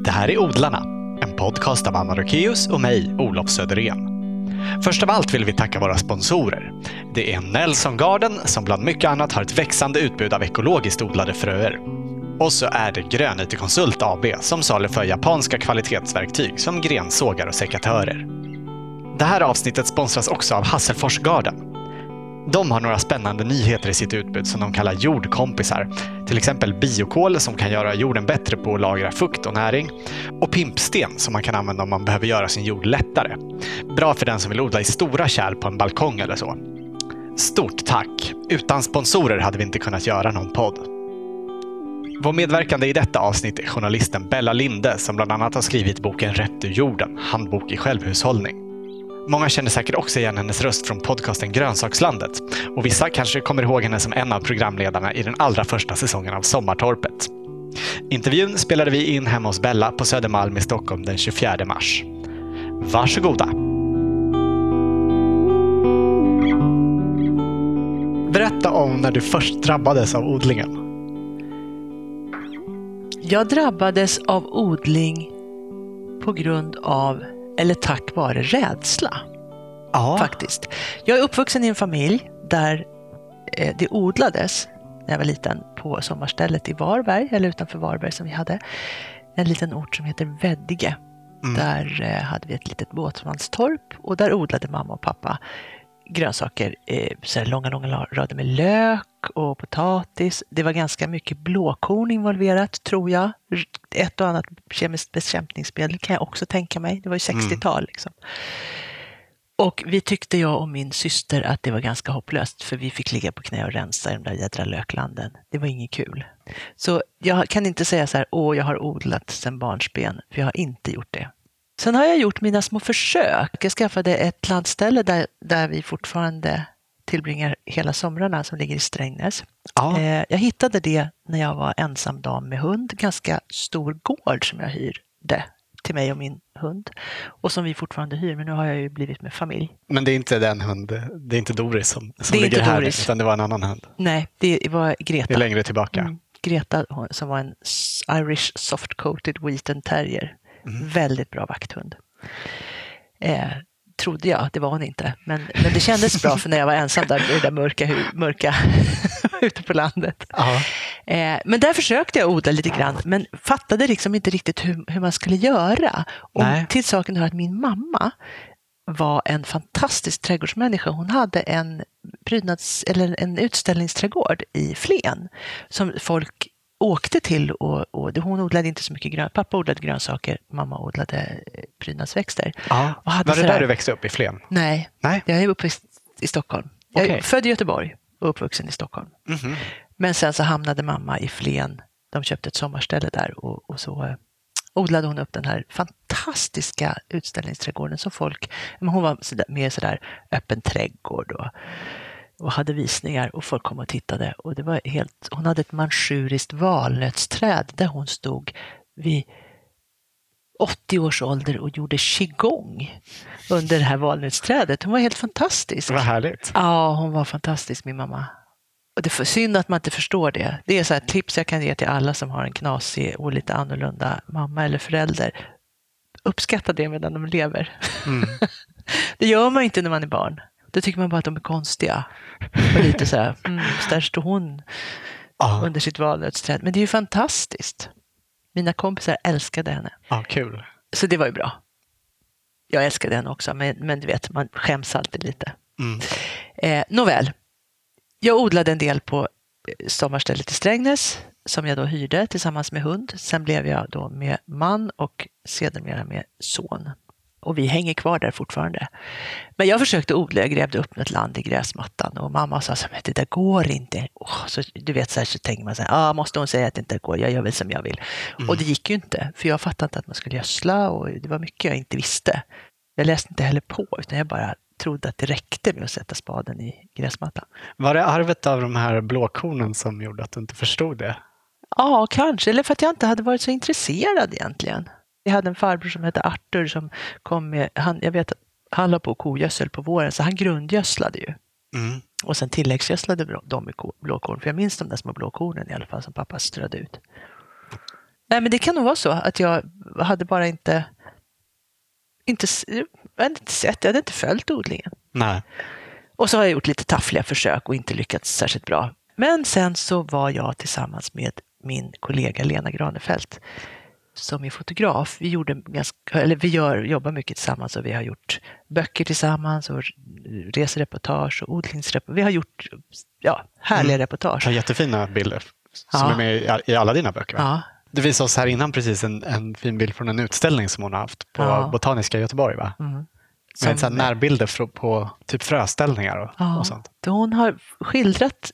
Det här är Odlarna, en podcast av Anna Rökeus och mig, Olof Söderén. Först av allt vill vi tacka våra sponsorer. Det är Nelson Garden som bland mycket annat har ett växande utbud av ekologiskt odlade fröer. Och så är det Grönyte Konsult AB som saluför japanska kvalitetsverktyg som grensågar och sekatörer. Det här avsnittet sponsras också av Hasselfors Garden. De har några spännande nyheter i sitt utbud som de kallar jordkompisar. Till exempel biokol som kan göra jorden bättre på att lagra fukt och näring. Och pimpsten som man kan använda om man behöver göra sin jord lättare. Bra för den som vill odla i stora kärl på en balkong eller så. Stort tack! Utan sponsorer hade vi inte kunnat göra någon podd. Vår medverkande i detta avsnitt är journalisten Bella Linde som bland annat har skrivit boken Rätt ur jorden, handbok i självhushållning. Många känner säkert också igen hennes röst från podcasten Grönsakslandet och vissa kanske kommer ihåg henne som en av programledarna i den allra första säsongen av Sommartorpet. Intervjun spelade vi in hemma hos Bella på Södermalm i Stockholm den 24 mars. Varsågoda! Berätta om när du först drabbades av odlingen. Jag drabbades av odling på grund av, eller tack vare rädsla. Ja. Faktiskt. Jag är uppvuxen i en familj där eh, det odlades när jag var liten på sommarstället i Varberg, eller utanför Varberg som vi hade. En liten ort som heter Veddige. Mm. Där eh, hade vi ett litet båtsmanstorp och där odlade mamma och pappa grönsaker, eh, så långa, långa rader med lök och potatis. Det var ganska mycket blåkorn involverat, tror jag. Ett och annat kemiskt bekämpningsmedel kan jag också tänka mig. Det var ju 60-tal. Liksom. Och vi tyckte, jag och min syster, att det var ganska hopplöst för vi fick ligga på knä och rensa i de där jädra löklanden. Det var inget kul. Så jag kan inte säga så här, åh, jag har odlat sedan barnsben, för jag har inte gjort det. Sen har jag gjort mina små försök. Jag skaffade ett landställe där, där vi fortfarande tillbringar hela somrarna som ligger i Strängnäs. Ja. Eh, jag hittade det när jag var ensam dam med hund. Ganska stor gård som jag hyrde till mig och min hund. Och som vi fortfarande hyr, men nu har jag ju blivit med familj. Men det är inte den hund, det är inte Doris som, som Det är ligger inte här, utan det var en annan hund. Nej, det var Det är Greta. längre tillbaka. Mm. Greta som var en Irish soft coated wheaten terrier. Mm. Väldigt bra vakthund. Eh, trodde jag, det var hon inte. Men, men det kändes bra för när jag var ensam där i det där mörka, mörka ute på landet. Eh, men där försökte jag odla lite grann, men fattade liksom inte riktigt hur, hur man skulle göra. Och Nej. till saken hör att min mamma var en fantastisk trädgårdsmänniska. Hon hade en, prydnads, eller en utställningsträdgård i Flen som folk åkte till och, och hon odlade inte så mycket grön, pappa odlade grönsaker, mamma odlade eh, prydnadsväxter. Ja. Var det sådär- där du växte upp i Flen? Nej, Nej. jag är uppväxt i Stockholm. Jag är född i Göteborg och uppvuxen i Stockholm. Mhm. Men sen så hamnade mamma i Flen. De köpte ett sommarställe där och, och så eh, odlade hon upp den här fantastiska utställningsträdgården som folk, hon var mer sådär öppen trädgård och, och hade visningar och folk kom och tittade och det var helt, hon hade ett manchuriskt valnötsträd där hon stod vid 80 års ålder och gjorde qigong under det här valnötsträdet. Hon var helt fantastisk. Vad härligt. Ja, hon var fantastisk, min mamma. Och det är synd att man inte förstår det. Det är så här ett tips jag kan ge till alla som har en knasig och lite annorlunda mamma eller förälder. Uppskatta det medan de lever. Mm. Det gör man inte när man är barn. Då tycker man bara att de är konstiga. Och lite så här, mm, där står hon Ja. under sitt valnötsträd. Men det är ju fantastiskt. Mina kompisar älskade henne. ja, kul. Så det var ju bra. Jag älskade henne också, men, men du vet, man skäms alltid lite. Mm. Eh, nåväl, jag odlade en del på eh, sommarstället i Strängnäs som jag då hyrde tillsammans med hund. Sen blev jag då med man och sedermera med son. Och vi hänger kvar där fortfarande. Men jag försökte odla, jag grävde upp ett land i gräsmattan och mamma sa så här, men det där går inte. Åh, så, du vet, så, här, så tänker man så här, ah, måste hon säga att det inte går, jag gör väl som jag vill. Och det gick ju inte, för jag fattade inte att man skulle gödsla och det var mycket jag inte visste. Jag läste inte heller på, utan jag bara trodde att det räckte med att sätta spaden i gräsmattan. Var det arvet av de här blåkornen som gjorde att du inte förstod det? Ja, kanske. Eller för att jag inte hade varit så intresserad egentligen. Jag hade en farbror som hette Arthur som kom med, han, jag vet att han la på kogödsel på våren, så han grundgödslade ju. Mm. Och sen tilläggsgödslade de med ko- blåkorn, för jag minns de där små blåkornen i alla fall som pappa strödde ut. Nej, men det kan nog vara så att jag hade bara inte, inte, jag hade inte sett, jag hade inte följt odlingen. Nej. Och så har jag gjort lite taffliga försök och inte lyckats särskilt bra. Men sen så var jag tillsammans med min kollega Lena Granefelt som är fotograf. Vi, gjorde ganska, eller vi gör, jobbar mycket tillsammans och vi har gjort böcker tillsammans och resereportage och odlingsreportage. Vi har gjort ja, härliga mm. reportage. Ja, jättefina bilder som ja. är med i alla dina böcker. Ja. Du visade oss här innan precis en, en, fin bild från en utställning som hon har haft på ja. Botaniska i Göteborg. Va? Mm. Med så närbilder på typ fröställningar och, och sånt. Hon har skildrat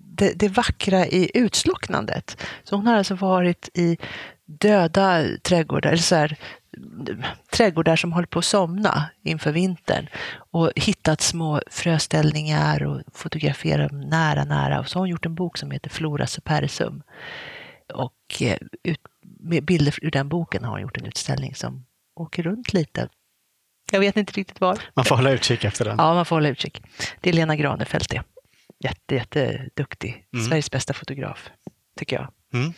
det, det, vackra i utslocknandet. Så hon har alltså varit i döda trädgårdar, eller så här, trädgårdar som håller på att somna inför vintern och hittat små fröställningar och fotograferat dem nära, nära. Och så har hon gjort en bok som heter Flora supersum. Och eh, ut, med bilder ur den boken har hon gjort en utställning som åker runt lite. Jag vet inte riktigt var. Man får hålla utkik efter den. Ja, man får hålla utkik. Det är Lena Granefelt det. Jätte, jätteduktig. Mm. Sveriges bästa fotograf, tycker jag. Mm.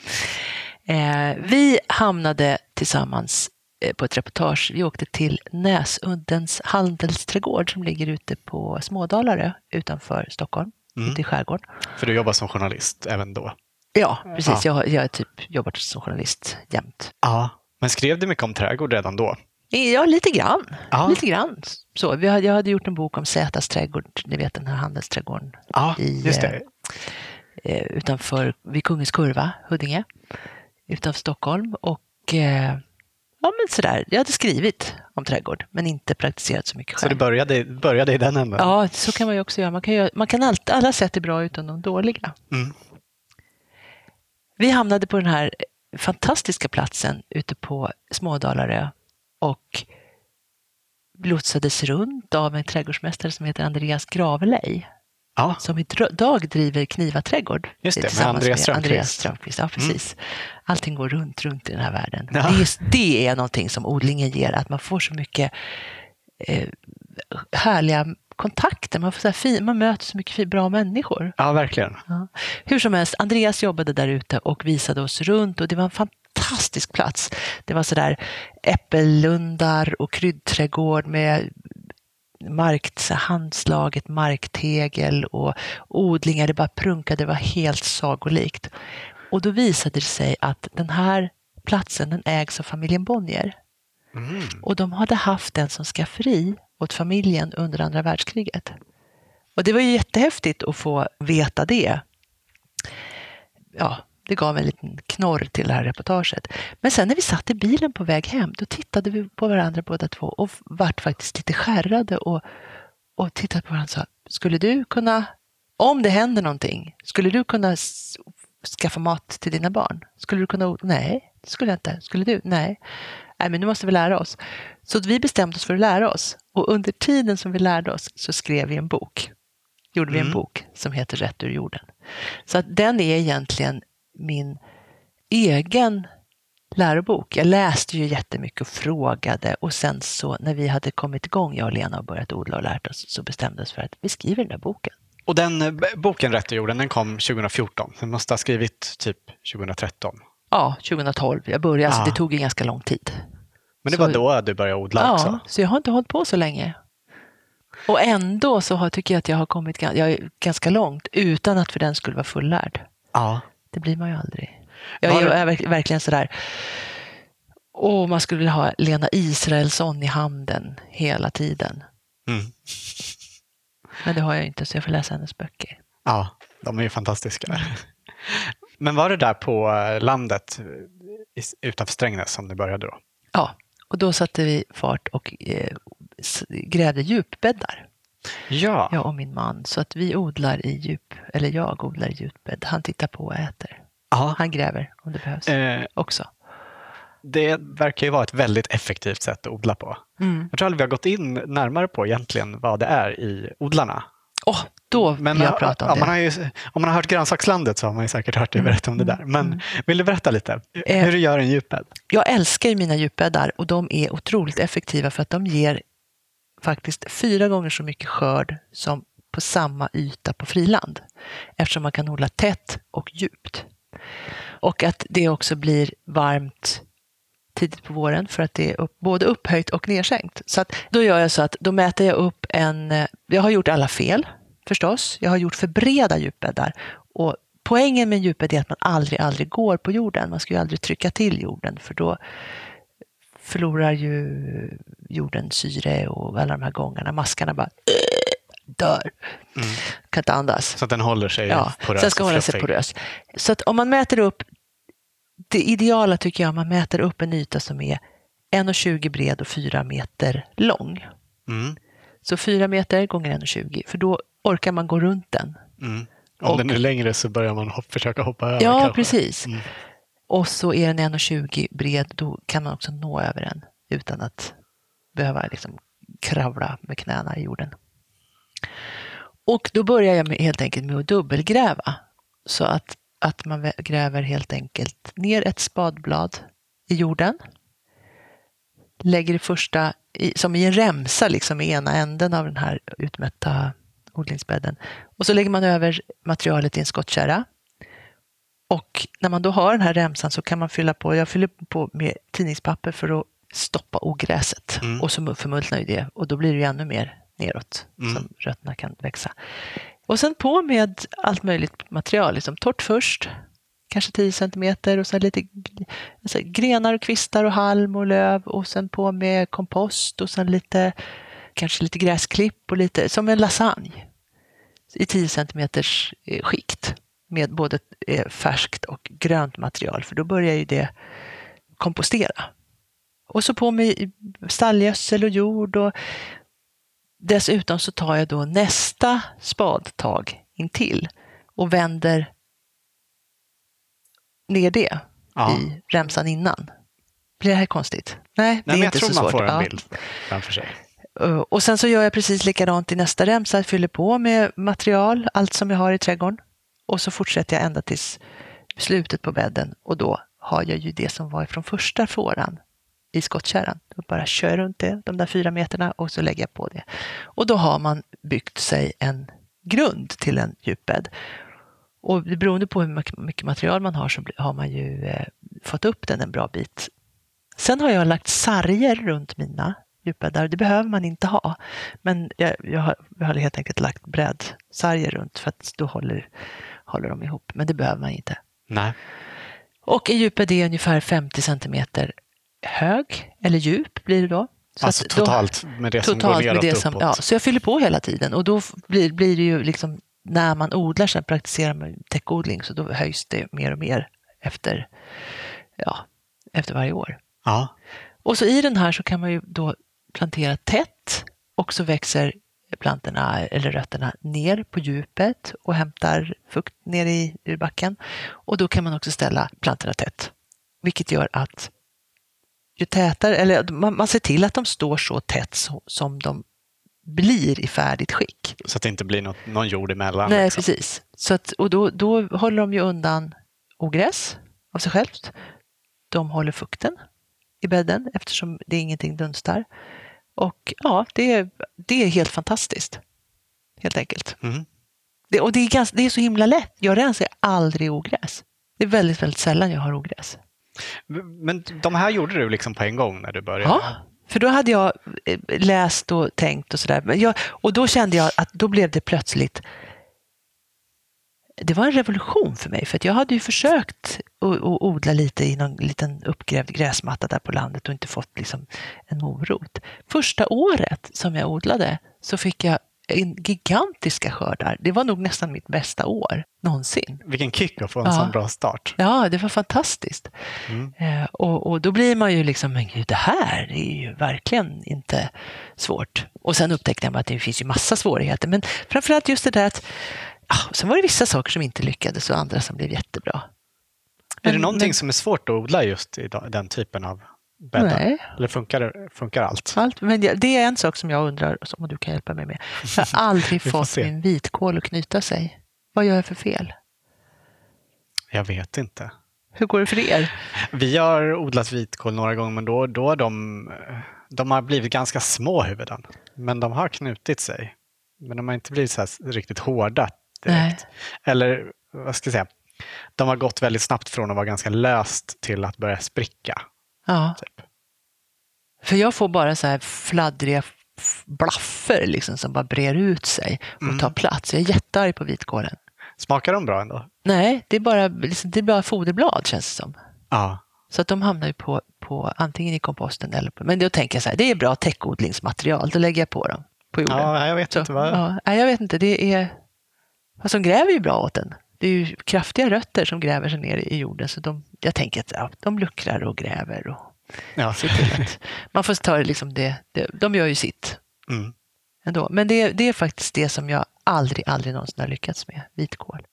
Eh, vi hamnade tillsammans eh, på ett reportage. Vi åkte till Näsuddens handelsträdgård som ligger ute på Smådalarö utanför Stockholm, mm. ute i skärgården. För du jobbar som journalist även då? Ja, precis. Ja. Jag, jag har typ jobbat som journalist jämt. Ja, men skrev du mycket om trädgård redan då? Ja, lite grann. Ja. Lite grann. Så, vi hade, jag hade gjort en bok om Zätas trädgård, ni vet den här handelsträdgården. Ja, i, just det. Eh, utanför, vid Kungens Kurva, Huddinge, utanför Stockholm. Och eh, ja, men sådär. Jag hade skrivit om trädgård, men inte praktiserat så mycket själv. Så du började, började i den änden? Ja, så kan man ju också göra. Man kan, göra, man kan allt, alla sätt är bra utan de dåliga. Mm. Vi hamnade på den här fantastiska platsen ute på Smådalarö och lotsades runt av en trädgårdsmästare som heter Andreas Gravelej. Ja. Som idag driver Kniva trädgård. Just det, med Andreas Strömqvist. Andreas Strömqvist. Ja, precis. Mm. Allting går runt, runt i den här världen. Ja. Det, är, det är någonting som odlingen ger, att man får så mycket eh, härliga kontakter. Man, får så fin, man möter så mycket bra människor. Ja, verkligen. Ja. Hur som helst, Andreas jobbade där ute och visade oss runt och det var en fantastisk plats. Det var sådär äppellundar och kryddträdgård med mark, handslaget marktegel och odlingar. Det bara prunkade, det var helt sagolikt. Och då visade det sig att den här platsen den ägs av familjen Bonnier. Mm. Och de hade haft den som skafferi åt familjen under andra världskriget. Och det var ju jättehäftigt att få veta det. Ja, det gav en liten knorr till det här reportaget. Men sen när vi satt i bilen på väg hem, då tittade vi på varandra båda två och vart faktiskt lite skärrade och, och tittade på varandra och sa, skulle du kunna, om det händer någonting, skulle du kunna skaffa mat till dina barn? Skulle du kunna, nej, det skulle jag inte. Skulle du? Nej. Nej, men nu måste vi lära oss. Så vi bestämde oss för att lära oss. Och under tiden som vi lärde oss så skrev vi en bok. Gjorde vi en mm. bok som heter Rätt ur jorden. Så att den är egentligen min egen lärobok. Jag läste ju jättemycket och frågade och sen så när vi hade kommit igång, jag och Lena, och börjat odla och lärt oss, så bestämdes för att vi skriver den där boken. Och den eh, boken Rätt i jorden, den kom 2014. Den måste ha skrivit typ 2013. Ja, 2012. Jag började, ja. så det tog ju ganska lång tid. Men det så, var då du började odla ja, också? Ja, så jag har inte hållit på så länge. Och ändå så har, tycker jag att jag har kommit jag ganska långt utan att för den skulle vara fullärd. Ja. Det blir man ju aldrig. Jag är, är verkligen sådär, åh, man skulle vilja ha Lena Israelsson i handen hela tiden. Mm. Men det har jag inte, så jag får läsa hennes böcker. Ja, de är ju fantastiska. Men var det där på eh, landet utanför Strängnäs som det började då? Ja, och då satte vi fart och eh, grävde djupbäddar. Ja. Jag och min man. Så att vi odlar i djup, eller jag odlar i djupbädd. Han tittar på och äter. Aha. Han gräver om det behövs eh, också. Det verkar ju vara ett väldigt effektivt sätt att odla på. Mm. Jag tror aldrig vi har gått in närmare på egentligen vad det är i odlarna. Oh, då vill Men, jag prata om det. Man har ju, om man har hört Grönsakslandet så har man ju säkert hört dig mm. berätta om det där. Men mm. vill du berätta lite eh, hur du gör en djupbädd? Jag älskar mina djupbäddar och de är otroligt effektiva för att de ger faktiskt fyra gånger så mycket skörd som på samma yta på friland. Eftersom man kan odla tätt och djupt. Och att det också blir varmt tidigt på våren för att det är upp, både upphöjt och nedsänkt. Så att då gör jag så att då mäter jag upp en, eh, jag har gjort alla fel förstås, jag har gjort för breda djupbäddar och poängen med en djupbädd är att man aldrig, aldrig går på jorden. Man ska ju aldrig trycka till jorden för då förlorar ju jorden syre och alla de här gångarna. Maskarna bara dör. Mm. Kan inte andas. Så att den håller sig ja, porös? Den ska hålla sig porös. Så att om man mäter upp, det ideala tycker jag, man mäter upp en yta som är 1,20 bred och 4 meter lång. Mm. Så 4 meter gånger 1,20 för då orkar man gå runt den. Mm. Om och, den är längre så börjar man hoppa, försöka hoppa över. Ja, kanske. precis. Mm. Och så är den 1,20 bred, då kan man också nå över den utan att behöva liksom kravla med knäna i jorden. Och då börjar jag med, helt enkelt med att dubbelgräva. Så att, att man gräver helt enkelt ner ett spadblad i jorden. Lägger det första, i, som i en remsa, liksom i ena änden av den här utmätta odlingsbädden. Och så lägger man över materialet i en skottkärra. Och när man då har den här remsan så kan man fylla på, jag fyller på med tidningspapper för att stoppa ogräset. Mm. Och så förmultnar ju det och då blir det ju ännu mer neråt mm. som rötterna kan växa. Och sen på med allt möjligt material, liksom torrt först, kanske 10 centimeter och sen lite alltså, grenar och kvistar och halm och löv och sen på med kompost och sen lite, kanske lite gräsklipp och lite, som en lasagne i 10 centimeters eh, skikt med både eh, färskt och grönt material för då börjar ju det kompostera. Och så på med stallgödsel och jord och Dessutom så tar jag då nästa spadtag intill och vänder ner det ja. i remsan innan. Blir det här konstigt? Nej, det Nej, är inte så svårt. Jag tror man får en bild framför sig. Uh, och sen så gör jag precis likadant i nästa remsa, jag fyller på med material, allt som jag har i trädgården. Och så fortsätter jag ända tills slutet på bädden och då har jag ju det som var från första fåran i skottkärran. Och bara kör runt det, de där fyra meterna och så lägger jag på det. Och då har man byggt sig en grund till en djupbädd. Och beroende på hur mycket material man har så har man ju eh, fått upp den en bra bit. Sen har jag lagt sarger runt mina djupbäddar. Det behöver man inte ha. Men jag, jag, har, jag har helt enkelt lagt brädsarger runt för att då håller, håller de ihop. Men det behöver man inte. Nej. Och en djupbädd är ungefär 50 centimeter hög eller djup blir det då. Så alltså totalt då, med det som går neråt det som, ja, Så jag fyller på hela tiden och då blir, blir det ju liksom när man odlar, sen praktiserar man täckodling så då höjs det mer och mer efter, ja, efter varje år. Ja. Och så i den här så kan man ju då plantera tätt och så växer plantorna eller rötterna ner på djupet och hämtar fukt ner i ur backen. Och då kan man också ställa plantorna tätt, vilket gör att ju tätare, eller man, man ser till att de står så tätt så, som de blir i färdigt skick. Så att det inte blir något, någon jord emellan? Nej, liksom. precis. Så att, och då, då håller de ju undan ogräs av sig självt. De håller fukten i bädden eftersom det är ingenting dunstar. Och ja, det är, det är helt fantastiskt. Helt enkelt. Mm. Det, och det är, ganska, det är så himla lätt. Jag rensar aldrig ogräs. Det är väldigt, väldigt sällan jag har ogräs. Men de här gjorde du liksom på en gång när du började? Ja, för då hade jag eh, läst och tänkt och sådär. Och då kände jag att då blev det plötsligt det var en revolution för mig, för jag hade ju försökt att odla lite i någon liten uppgrävd gräsmatta där på landet och inte fått liksom en morot. Första året som jag odlade så fick jag gigantiska skördar. Det var nog nästan mitt bästa år någonsin. Vilken kick att få en ja. sån bra start. Ja, det var fantastiskt. Mm. Eh, och, och, då blir man ju liksom, men gud, det här är ju verkligen inte svårt. Och sen upptäckte jag att det finns ju massa svårigheter, men framförallt just det där att ah, sen var det vissa saker som inte lyckades och andra som blev jättebra. Men, är det någonting men, som är svårt att odla just i den typen av bäddar? Nej. Eller funkar, funkar allt? allt men det är en sak som jag undrar, som du kan hjälpa mig med. Jag har aldrig fått min vitkål att knyta sig. Vad gör jag för fel? Jag vet inte. Hur går det för er? Vi har odlat vitkål några gånger, men då, då de, de har blivit ganska små huvuden. Men de har knutit sig. Men de har inte blivit så riktigt hårda direkt. Nej. Eller vad ska jag säga? De har gått väldigt snabbt från att vara ganska löst till att börja spricka. Ja. Typ. För jag får bara så här fladdriga blaffer liksom, som bara brer ut sig och Mm. tar plats. Jag är jättearg på vitkålen. Smakar de bra ändå? Nej, det är bara, liksom, det är bara foderblad känns det som. Ja. Så att de hamnar ju på, på antingen i komposten eller på... Men då tänker jag så här, det är bra täckodlingsmaterial, då lägger jag på dem på jorden. Ja, jag vet Så, inte vad... ja, jag vet inte, det är... Fast de gräver ju bra åt den. Det är ju kraftiga rötter som gräver sig ner i jorden. Så de, jag tänker att ja, de luckrar och gräver och Ja. Man får ta det liksom det, det... De gör ju sitt Mm. ändå. Men det, det är faktiskt det som jag aldrig, aldrig någonsin har lyckats med, vitkål.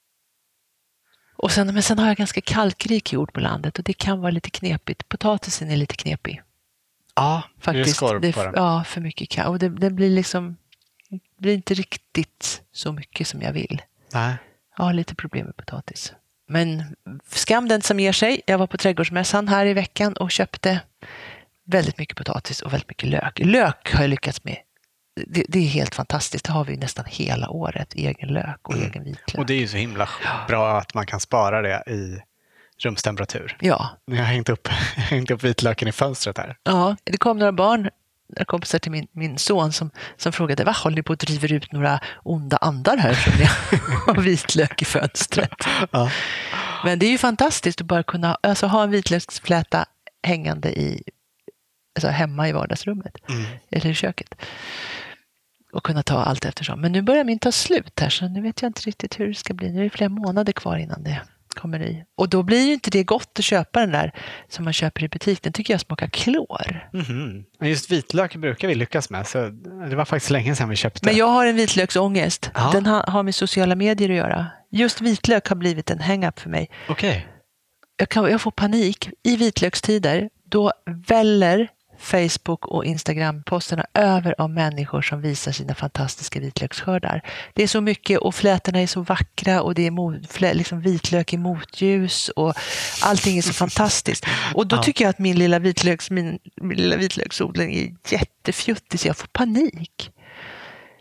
Och sen, men sen har jag ganska kalkrik jord på landet och det kan vara lite knepigt. Potatisen är lite knepig. Ja, det är Faktiskt. skorv Det- på den. Ja, för mycket kalk. Och det, det blir liksom det blir inte riktigt så mycket som jag vill. Nej. Jag har lite problem med potatis. Men skam den som ger sig. Jag var på trädgårdsmässan här i veckan och köpte väldigt mycket potatis och väldigt mycket lök. Lök har jag lyckats med. Det, det är helt fantastiskt. Det har vi nästan hela året. Egen lök och Mm. egen vitlök. Och det är ju så himla bra att man kan spara det i rumstemperatur. Ja, Jag har hängt upp, hängt upp vitlöken i fönstret här. Ja, det kom några barn, kompisar till min, min son som, som frågade vad håller ni på att driver ut några onda andar här som ni har vitlök i fönstret? Ja. Men det är ju fantastiskt att bara kunna alltså, ha en vitlöksfläta hängande i, alltså, hemma i vardagsrummet Mm. eller i köket. Och kunna ta allt eftersom. Men nu börjar min ta slut här så nu vet jag inte riktigt hur det ska bli. Nu är det flera månader kvar innan det kommer i. Och då blir ju inte det gott att köpa den där som man köper i butik. Den tycker jag smakar klor. Mhm. Men Just vitlök brukar vi lyckas med, så det var faktiskt länge sedan vi köpte. Men jag har en vitlöksångest. Ja. Den har, har med sociala medier att göra. Just vitlök har blivit en hang-up för mig. Okej. Jag, kan, jag får panik. I vitlökstider, då väller Facebook och Instagram-posterna över av människor som visar sina fantastiska vitlöksskördar. Det är så mycket och flätorna är så vackra och det är flä, liksom vitlök i motljus och allting är så fantastiskt. Och då tycker jag att min lilla, vitlöks, min, min lilla vitlöksodling är jättefjuttig så jag får panik.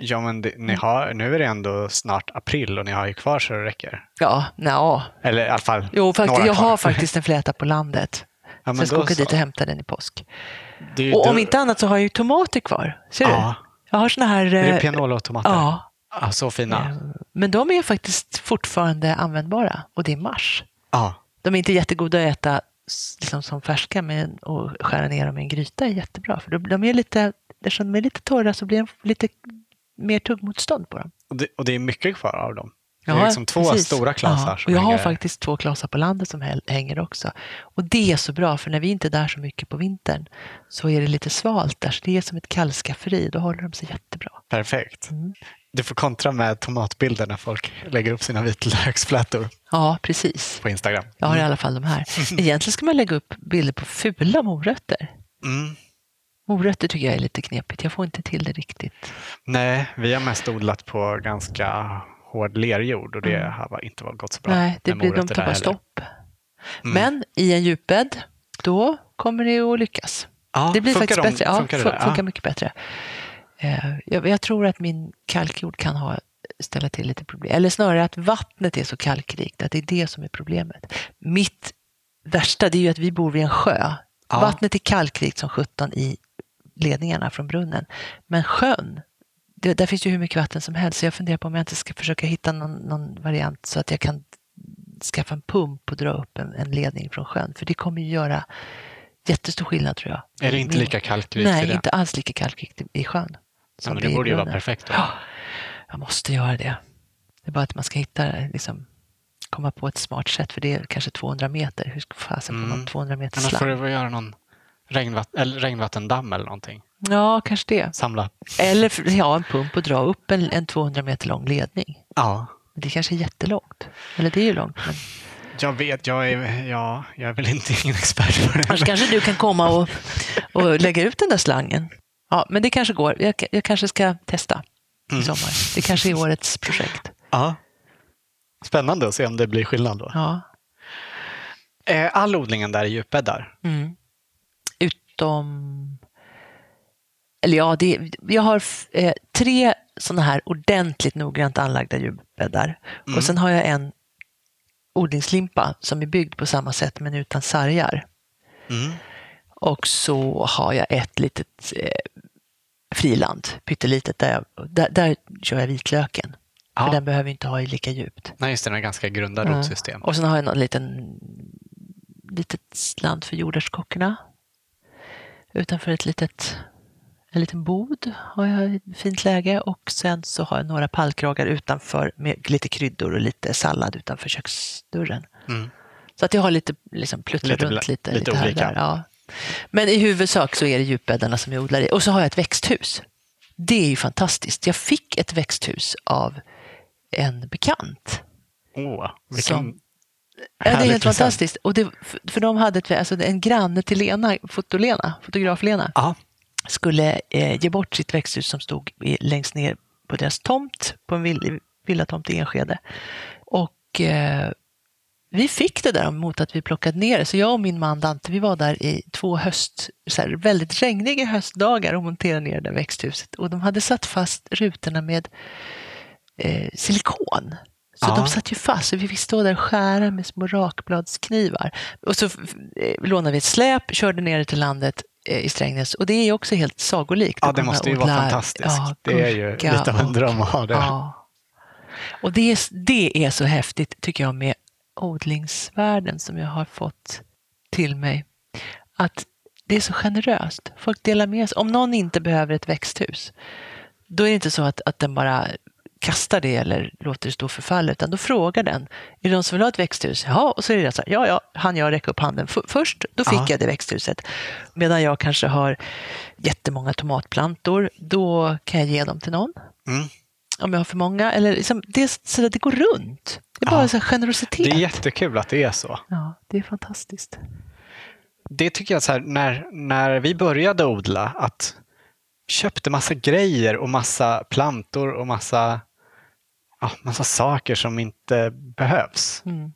Ja, men det, ni har, nu är det ändå snart april och ni har ju kvar så det räcker. Ja, nja. Eller i alla fall Jo, faktiskt, några jag kvar. har faktiskt en fläta på landet. Ja, så jag ska åka så. dit och hämta den i påsk. Det Och om inte annat så har jag ju tomater kvar. Ser du? Ja. Jag har såna här... Är det eh, pianolotomater? Ja. Ja, så fina. eh, Men de är faktiskt fortfarande användbara och det är mars. Ja. De är inte jättegoda att äta liksom som färska men att skära ner dem i en gryta är jättebra. För de är lite, eftersom de är lite torra så blir det lite mer tuggmotstånd på dem. Och, det, och det är mycket kvar av dem. Det är liksom två precis. stora klasar Ja, som och jag har hänger- faktiskt två klasar på landet som hänger också. Och det är så bra, för när vi inte är där så mycket på vintern så är det lite svalt där, så det är som ett kallskafferi. Då håller de sig jättebra. Perfekt. Mm. Du får kontra med tomatbilder när folk lägger upp sina vitlöksflätor Ja, precis. på Instagram. Jag har i alla fall de här. Egentligen ska man lägga upp bilder på fula morötter. Mm. Morötter tycker jag är lite knepigt. Jag får inte till det riktigt. Nej, vi har mest odlat på ganska hård lerjord och det Mm. har inte varit gått så bra. Nej, det blir, de heller. stopp. Mm. Men i en djupbädd, då kommer det att lyckas. Ja, Det blir faktiskt de- bättre. Ja, funkar det funkar Ja. mycket bättre. Eh, Jag, jag tror att min kalkjord kan ha, ställa till lite problem. Eller snarare att vattnet är så kalkrikt, att det är det som är problemet. Mitt värsta det är ju att vi bor vid en sjö. Ja. Vattnet är kalkrikt som 17 i ledningarna från brunnen. Men sjön, det, där finns ju hur mycket vatten som helst. Så jag funderar på om jag inte ska försöka hitta någon, någon variant så att jag kan skaffa en pump och dra upp en, en ledning från sjön. För det kommer ju göra jättestor skillnad tror jag. Är det inte Min- lika kalkrikt Nej, inte alls lika kalkrikt i, i sjön. Ja, som men det borde ju vara perfekt. Då. Ja, jag måste göra det. Det är bara att man ska hitta, liksom, komma på ett smart sätt för det är kanske 200 meter. Hur fasen får man Mm. 200 meter Annars får slang? du göra någon regnvatt- eller regnvattendamm eller någonting. Ja, kanske det. Samla. Eller ja, en pump och dra upp en, en 200 meter lång ledning. Ja, det kanske är jättelångt. Eller det är ju långt. Men... jag vet. Jag är, ja, jag är väl inte ingen expert på det. Annars kanske du kan komma och, och lägga ut den där slangen. Ja, men det kanske går. Jag, jag kanske ska testa i Mm. sommar. Det kanske är årets projekt. Ja. Spännande att se om det blir skillnad då. Ja. Är all odlingen där i djupbäddar? Mm. Utom... Eller ja, det, jag har eh, tre sådana här ordentligt noggrant anlagda djurbäddar. Mm. Och sen har jag en odlingslimpa som är byggd på samma sätt men utan sargar. Mm. Och så har jag ett litet eh, friland, pyttelitet, där, jag, där, där kör jag vitlöken. Ja. För den behöver inte ha i lika djupt. Nej, just det, den har ganska grunda Ja. rotsystem. Och sen har jag någon liten litet slant för jordärtskockorna. Utanför ett litet, en liten bod har jag ett fint läge och sen så har jag några pallkragar utanför med lite kryddor och lite sallad utanför köksdörren. Mm. Så att jag har lite liksom pluttrar Lite runt lite, lite lite, olika. där. Ja. Men i huvudsak så är det djupbäddarna som jag odlar i. Och så har jag ett växthus. Det är ju fantastiskt. Jag fick ett växthus av en bekant. Åh, vilken Som- Ja, det är helt fantastiskt. Och det, för- de hade ett, alltså en granne till Lena, fotolena, fotograf-Lena, Ja, skulle eh, ge bort sitt växthus som stod i, längst ner på deras tomt, på en vill, villatomt i Enskede. Och eh, vi fick det där mot att vi plockade ner det. Så jag och min man Dante, vi var där i två höst, så här, väldigt regniga höstdagar och monterade ner det där växthuset. Och de hade satt fast rutorna med eh, silikon. Så Ja. de satt ju fast, så vi fick stå där och skära med små rakbladsknivar. Och så eh, lånade vi ett släp, körde ner det till landet i Strängnäs. Och det är också helt sagolikt. ja det måste ju odla, vara fantastiskt. ja, det är ju lite av en dröm att ha det. Ja. Och det är, det är så häftigt, tycker jag, med odlingsvärlden som jag har fått till mig. Att det är så generöst. Folk delar med sig. Om någon inte behöver ett växthus, då är det inte så att, att den bara kastar det eller låter det stå för fall, utan då frågar den, är det någon som vill ha ett växthus? Ja, och så är det så här, ja, ja, han jag räcka upp handen. F- först, då fick Ja. jag det växthuset. Medan jag kanske har jättemånga tomatplantor, då kan jag ge dem till någon Mm. om jag har för många. Eller liksom, det, så det går runt. Det är bara Ja. så generositet. Det är jättekul att det är så. Ja, det är fantastiskt. Det tycker jag så här, när, när vi började odla, att köpte massa grejer och massa plantor och massa, ja, massa saker som inte behövs. Mm.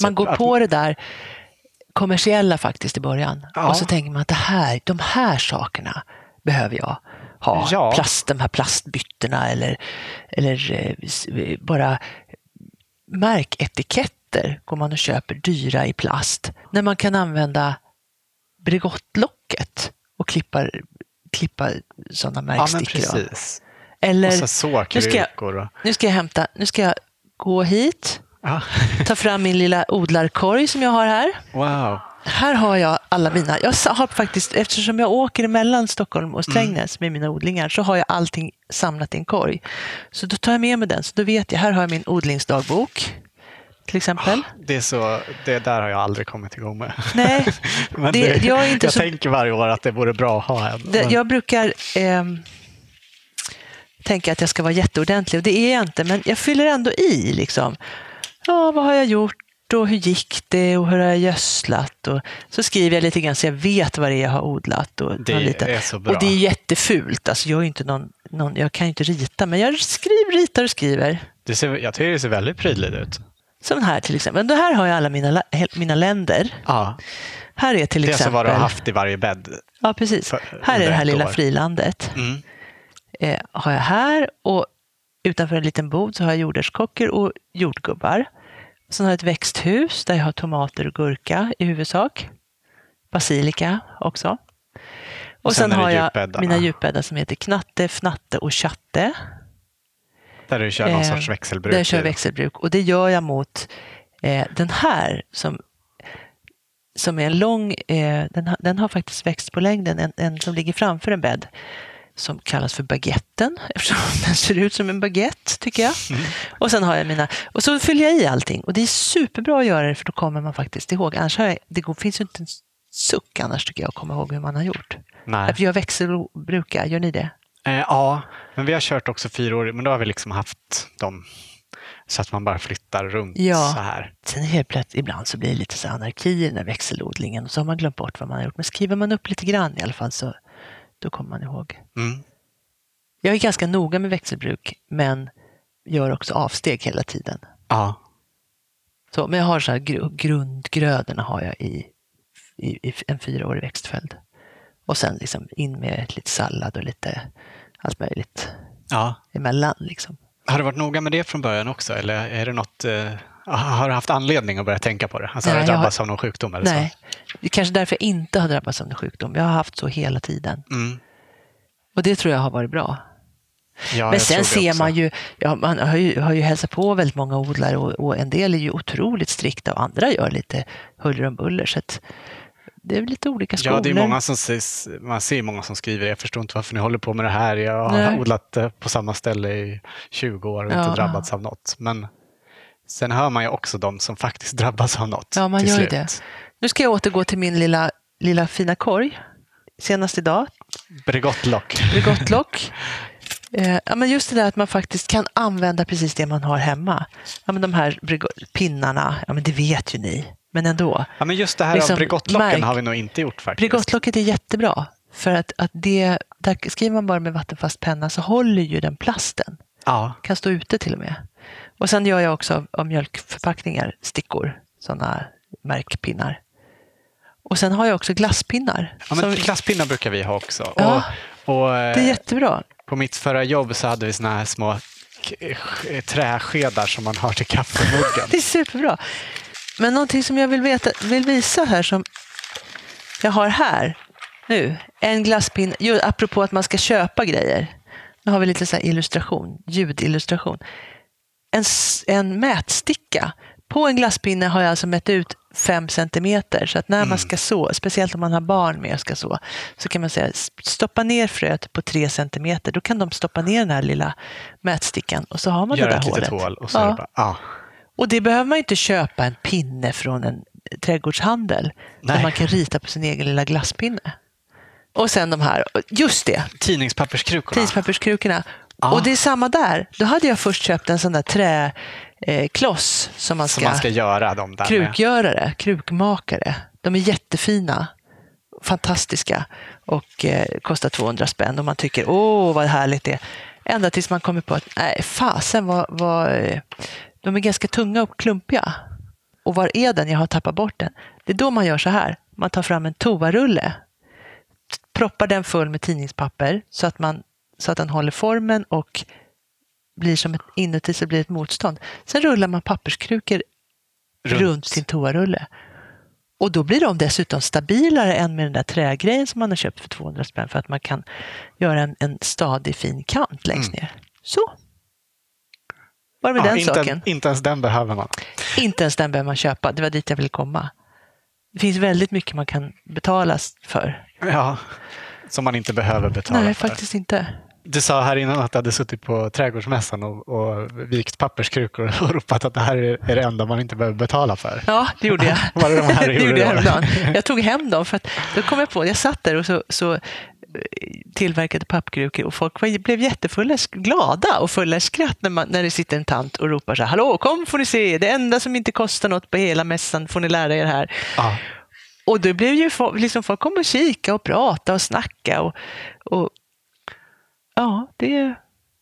Så Man går att- på det där kommersiella faktiskt i början. Ja. Och så tänker man att det här, de här sakerna behöver jag ha. Ja. Plast, de här plastbyttorna eller, eller eh, s- bara märketiketter går man och köper dyra i plast. När man kan använda Bregottlocket och klippa, klippa sådana Ja, märkstickor. av. eller, så nu ska jag- Nu ska jag hämta, nu ska jag gå hit, ja. ta fram min lilla odlarkorg som jag har här. Wow. Här har jag alla mina, jag har faktiskt, eftersom jag åker mellan Stockholm och Strängnäs med mina odlingar så har jag allting samlat i en korg. Så då tar jag med mig den, så då vet jag, här har jag min odlingsdagbok till exempel. Det, är så, det där har jag aldrig kommit igång med. Nej, Men det- det, jag jag så- tänker varje år att det vore bra att ha en. det, Men- jag brukar ehm, tänka att jag ska vara jätteordentlig och det är jag inte, men jag fyller ändå i liksom. Ja, vad har jag gjort och hur gick det och hur har jag gödslat? Och så skriver jag lite grann så jag vet vad det är jag har odlat. Och, Det liten- är så bra. och det är jättefult. Alltså, jag, är inte någon, någon, jag kan ju inte rita, men jag skriver, ritar och skriver. det ser, jag tycker det ser väldigt prydligt ut. Som här till exempel. Men då här har jag alla mina, mina länder. Ja, Här är till det är så exempel... vad du har haft i varje bädd. Ja, precis. för- Här är det här lilla år. frilandet. Mm. Eh, har jag här och utanför en liten bod så har jag jordärtskockor och jordgubbar. Sen har jag ett växthus där jag har tomater och gurka i huvudsak. Basilika också. Och, sen sen, har jag mina djupbäddar som heter knatte, fnatte och chatte. Där du kör någon Eh, sorts växelbruk. Där jag kör växelbruk och det gör jag mot eh, den här som, som är en lång, eh, den, har, den har faktiskt växt på längden, en, en som ligger framför en bädd som kallas för baguetten eftersom den ser ut som en baguette tycker jag. Mm. Och sen har jag mina, och så fyller jag i allting och det är superbra att göra det för då kommer man faktiskt ihåg. Annars jag, det finns ju inte en suck annars tycker jag att komma ihåg hur man har gjort. Nej. Jag växelbrukar, gör ni det? Eh, ja, men vi har kört också fyra år, men då har vi liksom haft dem så att man bara flyttar runt Ja. så här. Sen helt plötsligt, ibland så blir det lite så anarki i den här växelodlingen och så har man glömt bort vad man har gjort. Men skriver man upp lite grann i alla fall så då kommer man ihåg. Mm. Jag är ganska noga med växelbruk men gör också avsteg hela tiden. Ja, Så, men jag har så här gru- grundgrödorna har jag i, i, i en fyraårig växtföljd. Och sen liksom in med lite sallad och lite allt möjligt ja. emellan. Liksom. Har du varit noga med det från början också eller är det något, eh, Har du haft anledning att börja tänka på det? Alltså, har Nej, du jag drabbats av någon sjukdom? Eller Nej, det är kanske därför jag inte har drabbats av en sjukdom. Jag har haft så hela tiden. Så? Mm. Och det tror jag har varit bra. Ja, Men sen ser också. man ju, ja, man har ju, har ju hälsat på väldigt många odlare och, och en del är ju otroligt strikta och andra gör lite huller om buller. Så att det är lite olika skolor. Ja, det är många som sägs, man ser många som skriver jag förstår inte varför ni håller på med det här. Jag har Nej. odlat eh, på samma ställe i 20 år och Ja. inte drabbats av något. Men sen hör man ju också de som faktiskt drabbas av något Ja, man gör slut. det. Nu ska jag återgå till min lilla, lilla fina korg. Senast idag, Bregottlock. Bregottlock. Eh, ja, men just det där att man faktiskt kan använda precis det man har hemma. Ja, men de här pinnarna, ja, men det vet ju ni. Men ändå. Ja, men just det här Liksom, av Bregottlocken märk- har vi nog inte gjort faktiskt. Bregottlocket är jättebra. För att, att det, där skriver man bara med vattenfast penna så håller ju den plasten. Ja, Kan stå ute till och med. Och sen gör jag också av, av mjölkförpackningar stickor, sådana märkpinnar. Och sen har jag också glasspinnar. ja men som- glasspinnar brukar vi ha också. Ja, och, och, det är jättebra. På mitt förra jobb så hade vi såna här små träskedar som man har till kaffemuggen. Det är superbra. Men någonting som jag vill, veta, vill visa här som jag har här nu. En glasspinne, apropå att man ska köpa grejer. Nu har vi lite så illustration, ljudillustration. En, en mätsticka. På en glasspinne har jag alltså mätt ut fem centimeter. Så att när man ska så, speciellt om man har barn med och ska så, så kan man säga stoppa ner fröet på tre centimeter. Då kan de stoppa ner den här lilla mätstickan och så har man Göra det där ett hålet. hål och så Ja. bara, ja. Och det behöver man inte köpa en pinne från en trädgårdshandel. Nej. Där man kan rita på sin egen lilla glasspinne. Och sen de här, just det, Tidningspapperskrukorna. tidspapperskrukorna. Ja. Och det är samma där. Då hade jag först köpt en sån där träkloss som man som ska, man ska göra dem där med. krukgörare, krukmakare. De är jättefina, fantastiska och eh, kostar 200 spänn och man tycker åh vad härligt det är. Ända tills man kommer på att nej fasen vad, vad, eh, de är ganska tunga och klumpiga. Och var är den? Jag har tappat bort den. Det är då man gör så här. Man tar fram en toarulle, proppar den full med tidningspapper så att, man, så att den håller formen och blir som ett, inuti så blir ett motstånd. Sen rullar man papperskrukor runt, Runt. sin toarulle. Och då blir de dessutom stabilare än med den där trägrejen som man har köpt för 200 spänn för att man kan göra en, en stadig fin kant längst ner. Så. Var med Ja, den inte, saken? inte ens den behöver man. Inte ens den behöver man köpa. Det var dit jag ville komma. Det finns väldigt mycket man kan betala för. Ja, som man inte behöver betala Nej, för. faktiskt inte. Du sa här innan att du hade suttit på trädgårdsmässan och, och vikt papperskrukor och ropat att det här är det enda man inte behöver betala för. Ja, det gjorde jag. Var det de här det gjorde jag häromdagen. Jag tog hem dem för att då kom jag på, jag satt där och så, så eh, tillverkade pappkrukor och folk var, blev jättefulla, glada och fulla skratt när, man, när det sitter en tant och ropar så här, hallå kom får ni se, det enda som inte kostar något på hela mässan får ni lära er här. Ja. Och då blev ju liksom folk kom och kika och prata och snacka och, och ja, det är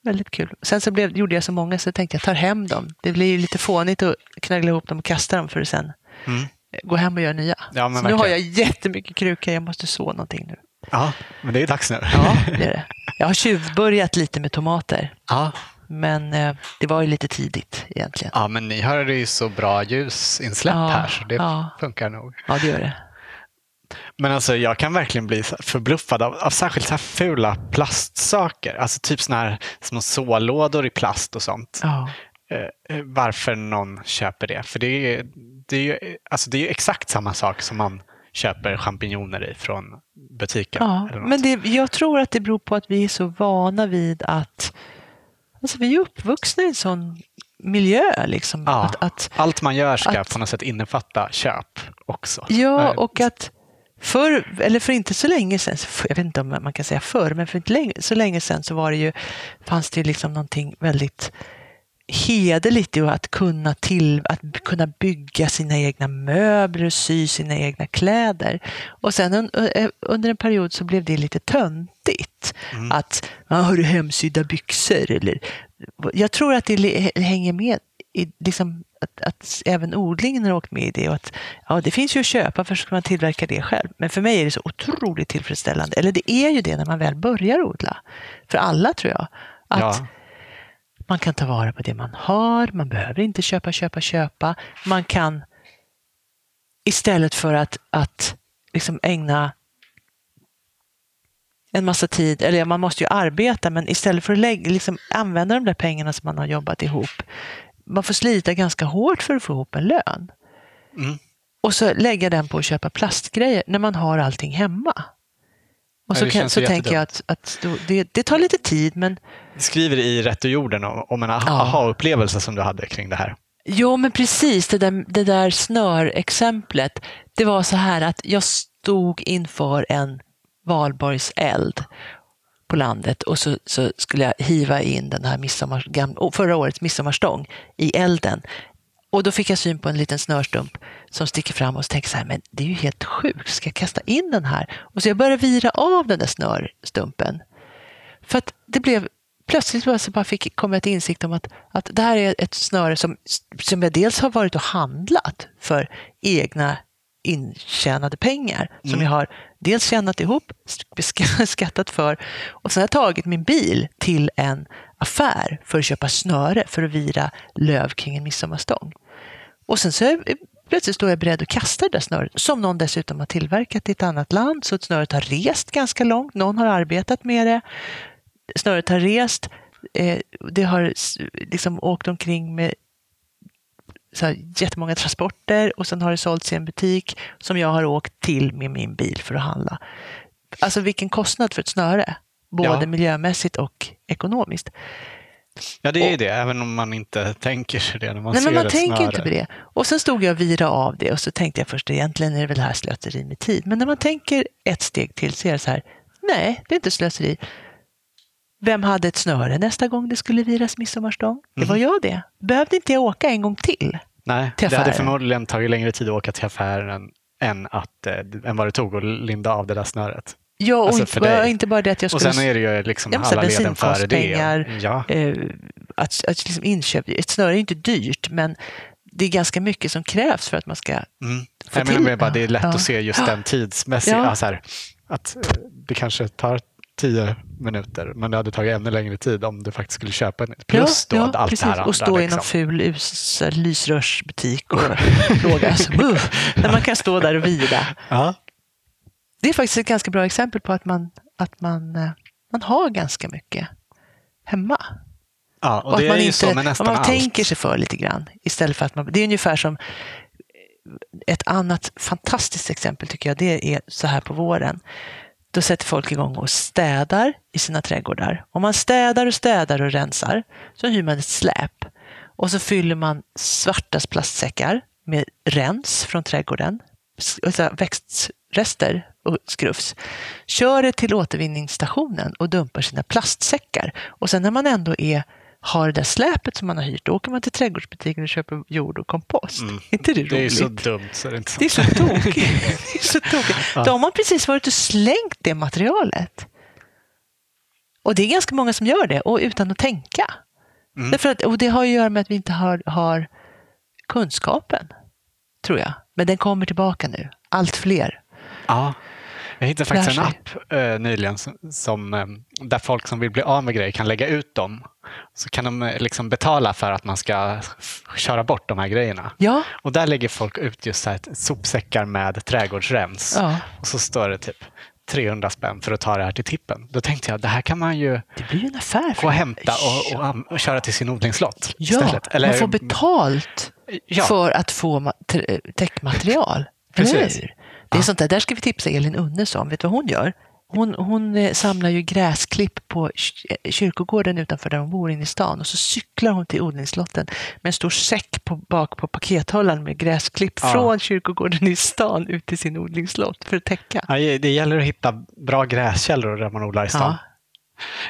väldigt kul. Sen så blev, gjorde jag så många så jag tänkte jag tar hem dem. Det blir ju lite fånigt att knaggla ihop dem och kasta dem för att sen Mm. gå hem och göra nya. Ja, så nu har jag jättemycket krukor, jag måste så någonting nu. ja, men det är dags nu. Ja, det är det. Jag har tjuvbörjat lite med tomater, Ja. men eh, det var ju lite tidigt egentligen. ja, men ni har ju så bra ljusinsläpp Ja, här så det ja. funkar nog. Ja, det gör det. Men alltså jag kan verkligen bli förbluffad av, av särskilt så här fula plastsaker. Alltså typ såna här små sålådor i plast och sånt. Ja. Eh, varför någon köper det. För det är, det, är ju, alltså det är exakt samma sak som man köper champinjoner i från butiken. Ja, men det, jag tror att det beror på att vi är så vana vid att alltså vi är uppvuxna i en sån miljö. Liksom, ja, att, att, allt man gör ska att- på något sätt innefatta köp också. ja, och att för, eller för inte så länge sedan, jag vet inte om man kan säga förr, men för inte länge, så länge sedan så var det ju, fanns det ju liksom någonting väldigt hederligt i att kunna, till, att kunna bygga sina egna möbler och sy sina egna kläder. Och sen un, under en period så blev det lite töntigt. Att, ja, har du hemsydda byxor? Eller, jag tror att det hänger med i, liksom, att, att även odlingen har åkt med i det. Och att, ja, det finns ju att köpa, för ska man tillverka det själv? Men för mig är det så otroligt tillfredsställande. Eller det är ju det när man väl börjar odla. För alla tror jag. Att ja. Man kan ta vara på det man har, man behöver inte köpa, köpa, köpa. Man kan istället för att, att liksom ägna en massa tid, eller man måste ju arbeta, men istället för att lägga, liksom, använda de där pengarna som man har jobbat ihop, man får slita ganska hårt för att få ihop en lön. Mm. Och så lägga den på att köpa plastgrejer när man har allting hemma. Och så, kan, så tänker jag att, att det, det tar lite tid, men Du skriver i Rätt ur jorden om om en aha- Ja. aha-upplevelse som du hade kring det här. Jo, men precis. Det där, det där snörexemplet. Det var så här att jag stod inför en valborgseld på landet och så, så skulle jag hiva in den här midsommar, förra årets midsommarstång i elden. Och då fick jag syn på en liten snörstump som sticker fram och så tänker jag så här, men det är ju helt sjukt, ska jag kasta in den här? Och så jag började vira av den där snörstumpen. För att det blev plötsligt så alltså bara fick, kom jag till insikt om att, att det här är ett snöre som, som jag dels har varit och handlat för egna intjänade pengar som jag har dels tjänat ihop, sk- skattat för och sen har jag tagit min bil till en affär för att köpa snöre för att vira löv kring en midsommarstång. Och sen så är, plötsligt står jag beredd att kasta det där snöret som någon dessutom har tillverkat i ett annat land. Så att snöret har rest ganska långt, någon har arbetat med det. Snöret har rest, eh, det har liksom åkt omkring med så här, jättemånga transporter och sen har det sålts i en butik som jag har åkt till med min bil för att handla. Alltså vilken kostnad för ett snöre, både Ja. miljömässigt och ekonomiskt. Ja, det är ju det, även om man inte tänker sig det när man Nej, ser men man ett tänker snöre. inte på det. Och sen stod jag och virade av det och så tänkte jag först, egentligen är det väl här slöseri med tid. Men när man tänker ett steg till så är det så här, nej, det är inte slöseri. Vem hade ett snöre nästa gång det skulle viras midsommarstång? Det var jag det. Behövde inte jag åka en gång till? Nej, till det hade förmodligen tagit längre tid att åka till affären än, att, eh, än vad det tog att linda av det där snöret. Ja, och Alltså, inte, bara, inte bara det att jag Och skulle... sen är det ju liksom Ja, alla leden före det. Ja, eh, att, att liksom inköp, ett snöre är ju inte dyrt, men det är ganska mycket som krävs för att man ska... mm. få Jag menar till- med bara, det är lätt ja. att se just den tidsmässiga, Ja. ja. så här, att eh, det kanske tar tio minuter, men det hade tagit ännu längre tid om du faktiskt skulle köpa en Plus då allt precis. det här andra. Och stå i liksom. någon ful us- lysrörsbutik och fråga. Alltså, när man kan stå där och vira. Ja. Det är faktiskt ett ganska bra exempel på att man, att man, eh, man har ganska mycket hemma. ja, och, Och det att man är ju inte, så med nästan man allt. tänker sig för lite grann. Istället för att man, det är ungefär som ett annat fantastiskt exempel tycker jag, det är så här på våren. Då sätter folk igång och städar i sina trädgårdar. Om man städar och städar och rensar så hyr man ett släp och så fyller man svarta plastsäckar med rens från trädgården, alltså växtrester och skrufs, kör det till återvinningsstationen och dumpar sina plastsäckar. Och sen när man ändå är har det där släpet som man har hyrt, då åker man till trädgårdsbutiken och köper jord och kompost. Mm. inte det roligt? Det är så dumt så det är inte Det är så tokigt. Det är så tokigt. Ja. Då har man precis varit och slängt det materialet. Och det är ganska många som gör det, och utan att tänka. Mm. Därför att, och det har att göra med att vi inte har, har kunskapen, tror jag. Men den kommer tillbaka nu, allt fler. Ja. Jag hittade faktiskt en app eh, nyligen som, som, eh, där folk som vill bli av med grejer kan lägga ut dem. Så kan de eh, liksom betala för att man ska köra bort de här grejerna. Ja, Och där lägger folk ut just så här sopsäckar med trädgårdsrens. ja, Och så står det typ 300 spänn för att ta det här till tippen. Då tänkte jag, det här kan man ju det blir en affär. gå och hämta och, och, am- och köra till sin odlingslott Ja, istället. man får betalt ja, för att få täckmaterial. Eller Precis. hur? Det är sånt där, där ska vi tipsa Elin Unnes om. Vet du vad hon gör? Hon, hon eh, samlar ju gräsklipp på eh, kyrkogården utanför där hon bor inne i stan och så cyklar hon till odlingslotten med en stor säck på, bak på pakethållaren med gräsklipp Ja. från kyrkogården i stan ut till sin odlingslott för att täcka. Ja, det gäller att hitta bra gräskällor där man odlar i stan. Ja.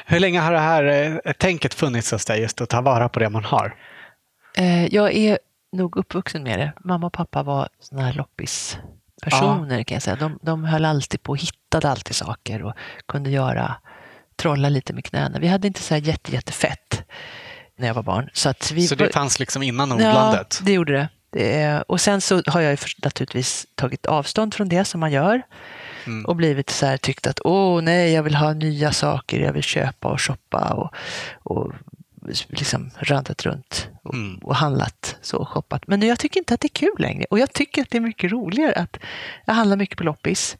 Hur länge har det här eh, tänket funnits hos dig, just att ta vara på det man har? Jag är nog uppvuxen med det. Mamma och pappa var såna här loppispersoner kan jag säga. De, de höll alltid på och hittade alltid saker och kunde göra, trolla lite med knäna. Vi hade inte så här jätte, jättefett när jag var barn. Så, att vi Så det fanns liksom innan Ja, odlandet? det gjorde det. det. är- Och sen så har jag ju naturligtvis tagit avstånd från det som man gör Mm. och blivit så här tyckt att åh nej, jag vill ha nya saker, jag vill köpa och shoppa och, och liksom randat runt och, Mm. och handlat så och shoppat. Men jag tycker inte att det är kul längre och jag tycker att det är mycket roligare att jag handlar mycket på loppis.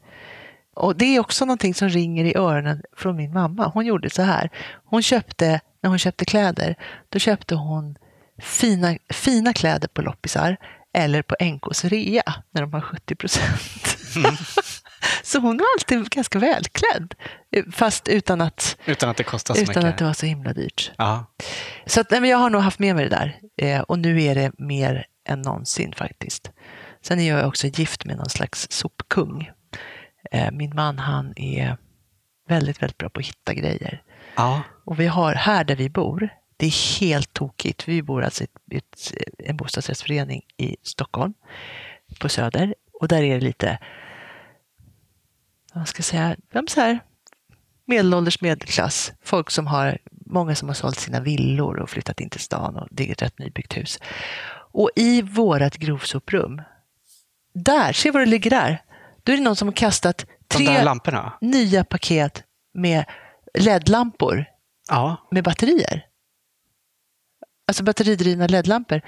Och det är också någonting som ringer i öronen från min mamma. Hon gjorde så här. Hon köpte, när hon köpte kläder, då köpte hon fina, fina kläder på loppisar eller på NKs rea när de har 70 procent. så hon var alltid ganska välklädd, fast utan att, Utan att det kostar så utan mycket. att det var så himla dyrt. Ja. Så att, nej, men jag har nog haft med mig det där eh, och nu är det mer än någonsin faktiskt. Sen är jag också gift med någon slags sopkung. Eh, min man han är väldigt, väldigt bra på att hitta grejer. ja. Och vi har här där vi bor, det är helt tokigt. Vi bor alltså i en bostadsrättsförening i Stockholm på Söder och där är det lite, vad ska säga, vem så här, medelålders medelklass. Folk som har, många som har sålt sina villor och flyttat in till stan och det är ett rätt nybyggt hus. Och i vårat grovsoprum, där, se vad det ligger där. Då är det någon som har kastat De tre nya paket med LED-lampor Ja. med batterier. Alltså batteridrivna LED-lampor.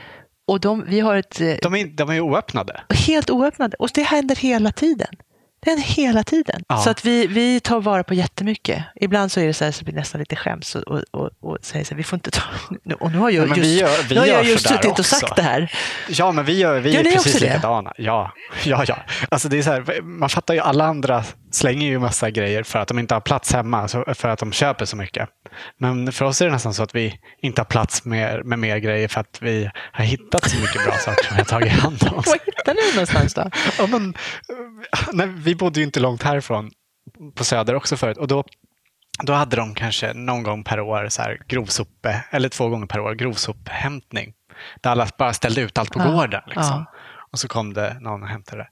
Och de, vi har ett eh, De är, de är oöppnade. helt oöppnade och det händer hela tiden. Det händer hela tiden. Ja. Så att vi, vi tar vara på jättemycket. Ibland så är det så här så blir nästan lite skäms och, och, och, och säger så här, vi får inte ta... Och nu har jag just, vi gör- vi nu har jag just suttit och också. sagt det här. Ja, men vi, gör, vi Gör är precis likadana. Ja, ja, ja. Alltså det är så här, man fattar ju, alla andra slänger ju massa grejer för att de inte har plats hemma, för att de köper så mycket. Men för oss är det nästan så att vi inte har plats med, med mer grejer för att vi har hittat så mycket bra saker som vi har tagit hand om. Var hittar ni någonstans då? Ja, men, nej, vi bodde ju inte långt härifrån på Söder också förut och då, då hade de kanske någon gång per år så här grovsope, eller två gånger per år grovsophämtning. Där alla bara ställde ut allt på Ja, gården. Liksom. ja. Och så kom det någon och hämtade det.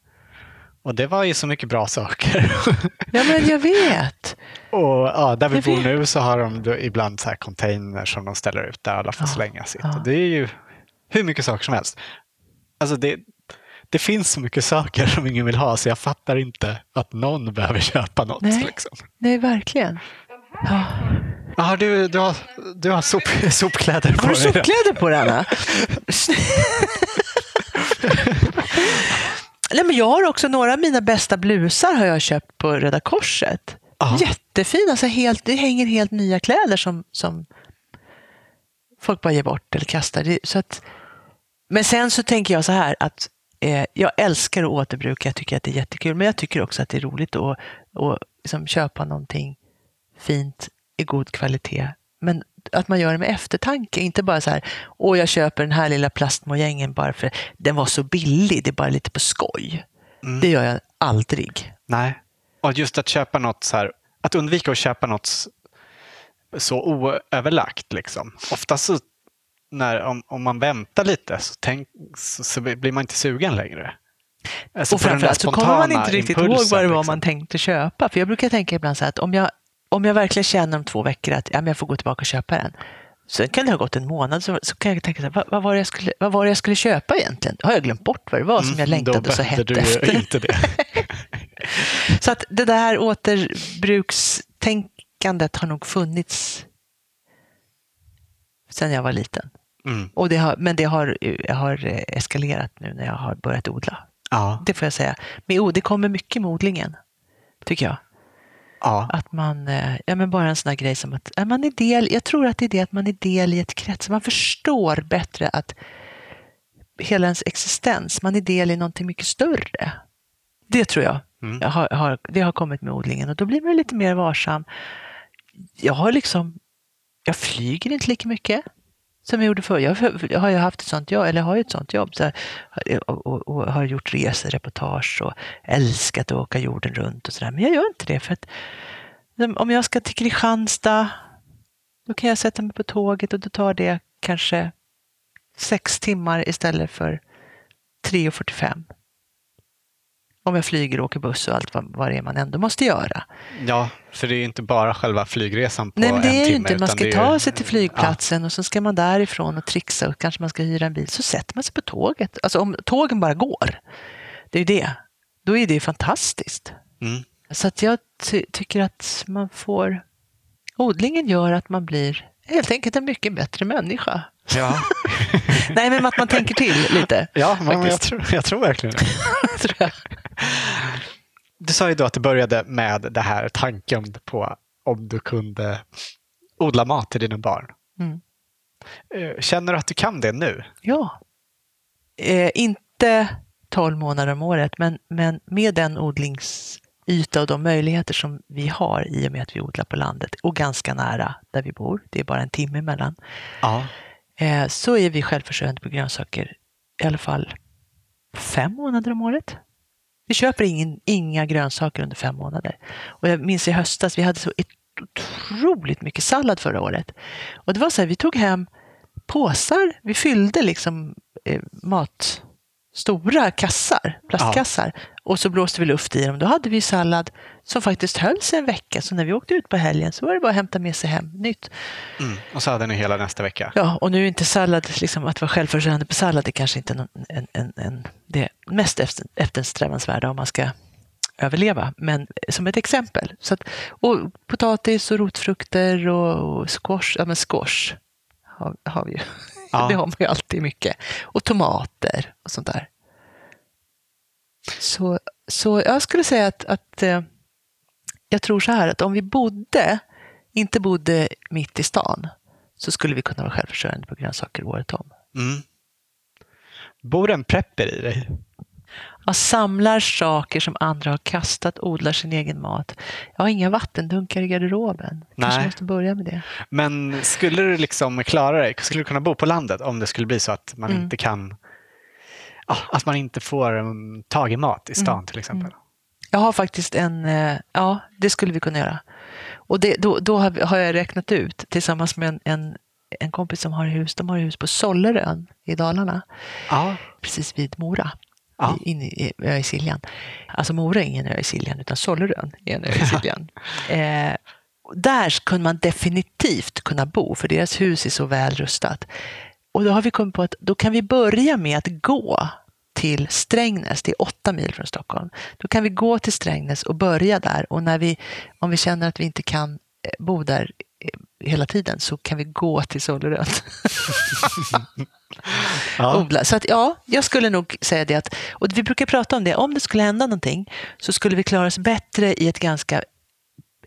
Och det var ju så mycket bra saker. Ja, men jag vet. och ja, där vi Jag bor vet. nu så har de ibland så här containers som de ställer ut där alla får Ja, slänga sitt. Och det är ju hur mycket saker som helst. Alltså det, det finns så mycket saker som ingen vill ha så jag fattar inte att någon behöver köpa något. Nej. Liksom. Nej, verkligen. Ja. Jaha, du, du har, du har sop, sopkläder på Har du dig. sopkläder på dig, Anna? Nej, men jag har också några av mina bästa blusar har jag köpt på Röda Korset. Ja. Jättefina, alltså helt, det hänger helt nya kläder som, som folk bara ger bort eller kastar. Så att, men sen så tänker jag så här att eh, jag älskar att återbruka, jag tycker att det är jättekul, men jag tycker också att det är roligt att, att liksom köpa någonting fint i god kvalitet. Men att man gör det med eftertanke, inte bara så här, åh jag köper den här lilla plastmojängen bara för den var så billig, det är bara lite på skoj. Mm. Det gör jag aldrig. Nej. Och just att köpa något så här, att undvika att köpa något så oöverlagt. Liksom. Ofta så när, om, om man väntar lite så, tänk, så, så blir man inte sugen längre. Alltså och framförallt så kommer man inte riktigt ihåg impulsen, vad det var liksom. man tänkte köpa. För jag brukar tänka ibland så här att om jag, om jag verkligen känner om två veckor att ja, men jag får gå tillbaka och köpa den. Sen kan det ha gått en månad så, så kan jag tänka så här, vad, vad, var det jag skulle, vad var det jag skulle köpa egentligen? Har jag glömt bort vad det var som jag Mm, längtade då så hett efter? inte det. Så att det där återbrukstänkandet har nog funnits sedan jag var liten. Mm. Och det har, men det har, har eh, eskalerat nu när jag har börjat odla. Ja, Det får jag säga. Men oh, det kommer mycket med odlingen, tycker jag. ja. Att man, eh, ja men bara en sån här grej som att man är del, jag tror att det är det att man är del i ett krets. Man förstår bättre att hela ens existens, man är del i någonting mycket större. Det tror jag. Mm. jag har, har, det har kommit med odlingen och då blir man lite mer varsam. Jag har liksom, jag flyger inte lika mycket som jag gjorde förr. Jag har ju haft ett sånt jobb, eller har ju ett sånt jobb, så här, och, och, och har gjort resereportage och älskat att åka jorden runt och sådär. Men jag gör inte det för att liksom, om jag ska till Kristianstad, då kan jag sätta mig på tåget och då tar det kanske sex timmar istället för 3.45. Om jag flyger åker buss och allt vad, vad det är man ändå måste göra. ja, för det är ju inte bara själva flygresan på Nej, men det en är ju timme. inte. Man ska ta ju- sig till flygplatsen och så ska man därifrån och trixa och kanske man ska hyra en bil. Så sätter man sig på tåget. Alltså om tågen bara går, det är ju det. Då är det fantastiskt. Ja. Mm. Så att jag ty- tycker att man får... Odlingen gör att man blir helt enkelt en mycket bättre människa. Ja, Nej, men att man tänker till lite. ja men jag, tror, jag tror verkligen det. tror jag. Du sa ju då att det började med det här tanken på om du kunde odla mat till dina barn. Mm. Eh, Känner du att du kan det nu? Ja. Eh, inte 12 månader om året, men, men med den odlingsyta och de möjligheter som vi har i och med att vi odlar på landet och ganska nära där vi bor, det är bara en timme emellan, Ja eh, så är vi självförsörjande på grönsaker i alla fall fem månader om året. Vi köper ingen, inga grönsaker under fem månader. Och jag minns i höstas, vi hade så otroligt mycket sallad förra året. Och det var så här, vi tog hem påsar, vi fyllde liksom eh, mat, stora kassar, plastkassar. Och så blåste vi luft i dem. Då hade vi sallad som faktiskt höll sig en vecka. Så när vi åkte ut på helgen så var det bara att hämta med sig hem nytt. Mm. Och så hade ni hela nästa vecka. Ja, och nu är inte sallad, liksom, att vara självförsörjande på sallad, det kanske inte någon, en, en, en, det mest efter, eftersträvansvärda om man ska överleva, men som ett exempel. Så att, och potatis och rotfrukter och, och squash, ja men squash har, har vi ju. Ja. Det har man ju alltid mycket. Och tomater och sånt där. Så, så jag skulle säga att, att eh, jag tror så här att om vi bodde, inte bodde mitt i stan, så skulle vi kunna vara självförsörjande på grönsaker året om. Mm. Bor en prepper i dig? Jag samlar saker som andra har kastat, odlar sin egen mat. Jag har inga vattendunkar i garderoben. Kanske Nej. måste börja med det. Men skulle du liksom klara dig? Skulle du kunna bo på landet om det skulle bli så att man Mm. inte kan att man inte får um, tag i mat i stan Mm. till exempel? Jag har faktiskt en, eh, ja det skulle vi kunna göra. Och det, då, då har jag räknat ut tillsammans med en, en, en kompis som har hus, de har hus på Sollerön i Dalarna, Ja. precis vid Mora. Ja. i- Inne i i Siljan. Alltså Mora är ingen ö i Siljan, utan Sollerön är en ö i Siljan. eh, där kunde man definitivt kunna bo, för deras hus är så väl rustat. Och då har vi kommit på att då kan vi börja med att gå till Strängnäs, det är åtta mil från Stockholm. Då kan vi gå till Strängnäs och börja där och när vi, om vi känner att vi inte kan eh, bo där eh, hela tiden så kan vi gå till Sollerön. Ja. odla. Så att ja, jag skulle nog säga det att, och vi brukar prata om det, om det skulle hända någonting så skulle vi klara oss bättre i ett ganska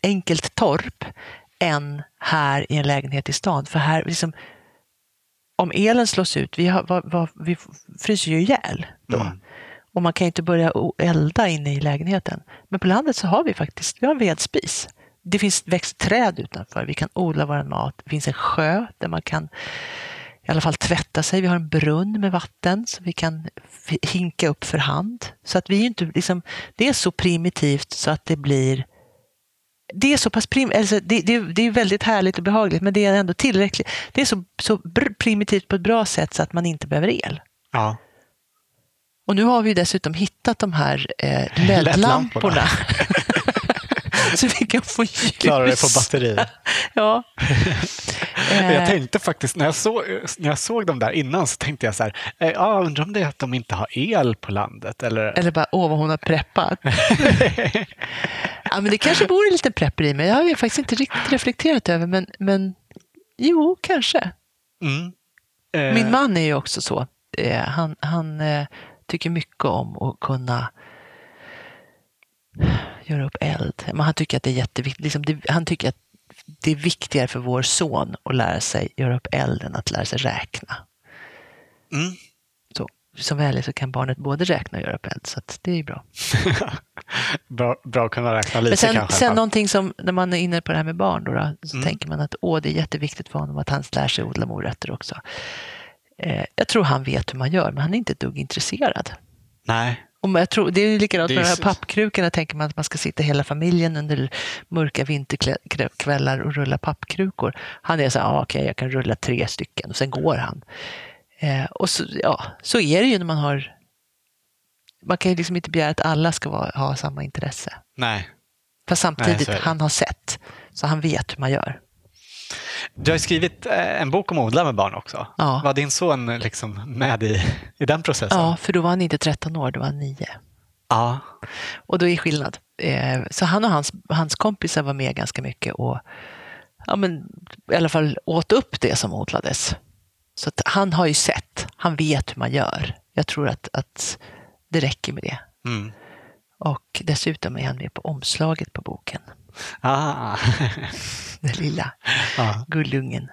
enkelt torp än här i en lägenhet i stan. För här, liksom, om elen slås ut, vi, har, vad, vad, vi fryser ju ihjäl då. Mm. Och man kan ju inte börja elda inne i lägenheten. Men på landet så har vi faktiskt vi har en vedspis. Det finns växt träd utanför, vi kan odla vår mat. Det finns en sjö där man kan i alla fall tvätta sig. Vi har en brunn med vatten som vi kan hinka upp för hand. Så att vi inte, liksom, det är så primitivt så att det blir det är så pass prim, alltså det, det, det är väldigt härligt och behagligt men det är ändå tillräckligt. Det är så, så primitivt på ett bra sätt så att man inte behöver el. Ja. Och nu har vi dessutom hittat de här eh, LED-lamporna. Så vi kan få ljus. Klarar det på batteri. Ja. Eh, Jag tänkte faktiskt, när jag, såg, när jag såg dem där innan så tänkte jag så här, eh, ja, undrar om det är att de inte har el på landet eller? Eller bara, åh vad hon har preppat. ja, men det kanske bor en liten prepper i mig. Jag har ju faktiskt inte riktigt reflekterat över, men, men jo, kanske. Mm. Eh, Min man är ju också så. Eh, han han eh, tycker mycket om att kunna göra upp eld. Men han tycker att det är jätteviktigt. Liksom det, han tycker att det är viktigare för vår son att lära sig göra upp eld än att lära sig räkna. Mm. Så, som väl är så kan barnet både räkna och göra upp eld, så det är bra. bra, bra att kunna räkna lite Men sen, kanske. sen någonting som, när man är inne på det här med barn, då, då, så Mm. tänker man att åh, det är jätteviktigt för honom att han lär sig odla morötter också. Eh, jag tror han vet hur man gör, men han är inte ett dugg intresserad. Nej. Och jag tror, det är likadant med de här pappkrukorna, tänker man att man ska sitta hela familjen under mörka vinterkvällar och rulla pappkrukor. Han är så här, ah, okej, jag kan rulla tre stycken och sen går han. Eh, och så, ja, så är det ju när man har... Man kan ju liksom inte begära att alla ska vara, ha samma intresse. Nej. Fast samtidigt, Nej, han har sett, så han vet hur man gör. Du har skrivit eh, en bok om att odla med barn också. Ja. Var din son liksom med i, i den processen? Ja, för då var han inte 13 år, då var han 9. ja. Och då är skillnad. Eh, Så han och hans, hans kompisar var med ganska mycket och ja, men, i alla fall åt upp det som odlades. Så han har ju sett, han vet hur man gör. Jag tror att, att det räcker med det. Mm. Och dessutom är han med på omslaget på boken. Ah. Den lilla ja. gullungen.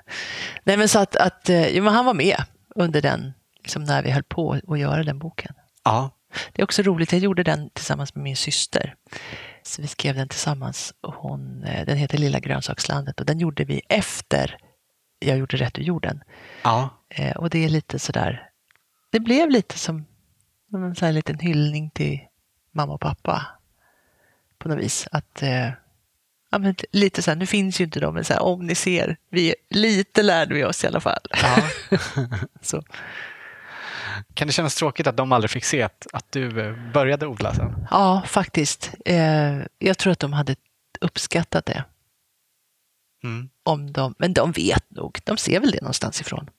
Nej men så att, att eh, jo, men han var med under den, liksom när vi höll på att göra den boken. ja. Det är också roligt, jag gjorde den tillsammans med min syster. Så vi skrev den tillsammans. Och Hon, eh, den heter Lilla grönsakslandet och den gjorde vi efter jag gjorde Rätt ur jorden. ja. Eh, och det är lite sådär, det blev lite som en sån liten hyllning till mamma och pappa. På något vis. Att, eh, ja, men lite så här, nu finns ju inte de, men så här, om ni ser, vi, lite lärde vi oss i alla fall. ja. Så. Kan det kännas tråkigt att de aldrig fick se att, att du eh, började odla sen? Ja, faktiskt. Eh, jag tror att de hade uppskattat det. Mm. Om de, men de vet nog, de ser väl det någonstans ifrån.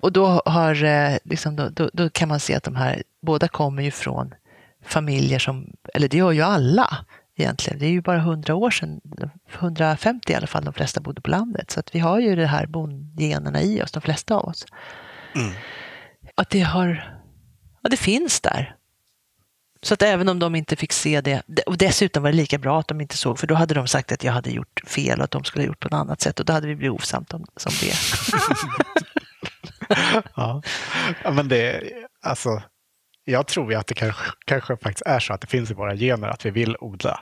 Och då, har, eh, liksom, då, då, då kan man se att de här båda kommer ju från familjer som, eller det gör ju alla egentligen. Det är ju bara 100 år sedan, 150 i alla fall, de flesta bodde på landet. Så att vi har ju det här bondgenerna i oss, de flesta av oss. Mm. Att det har, ja det finns där. Så att även om de inte fick se det, och dessutom var det lika bra att de inte såg, för då hade de sagt att jag hade gjort fel och att de skulle ha gjort på ett annat sätt och då hade vi blivit osams om, som det. Ja, men det, alltså, jag tror ju att det kanske, kanske faktiskt är så att det finns i våra gener att vi vill odla.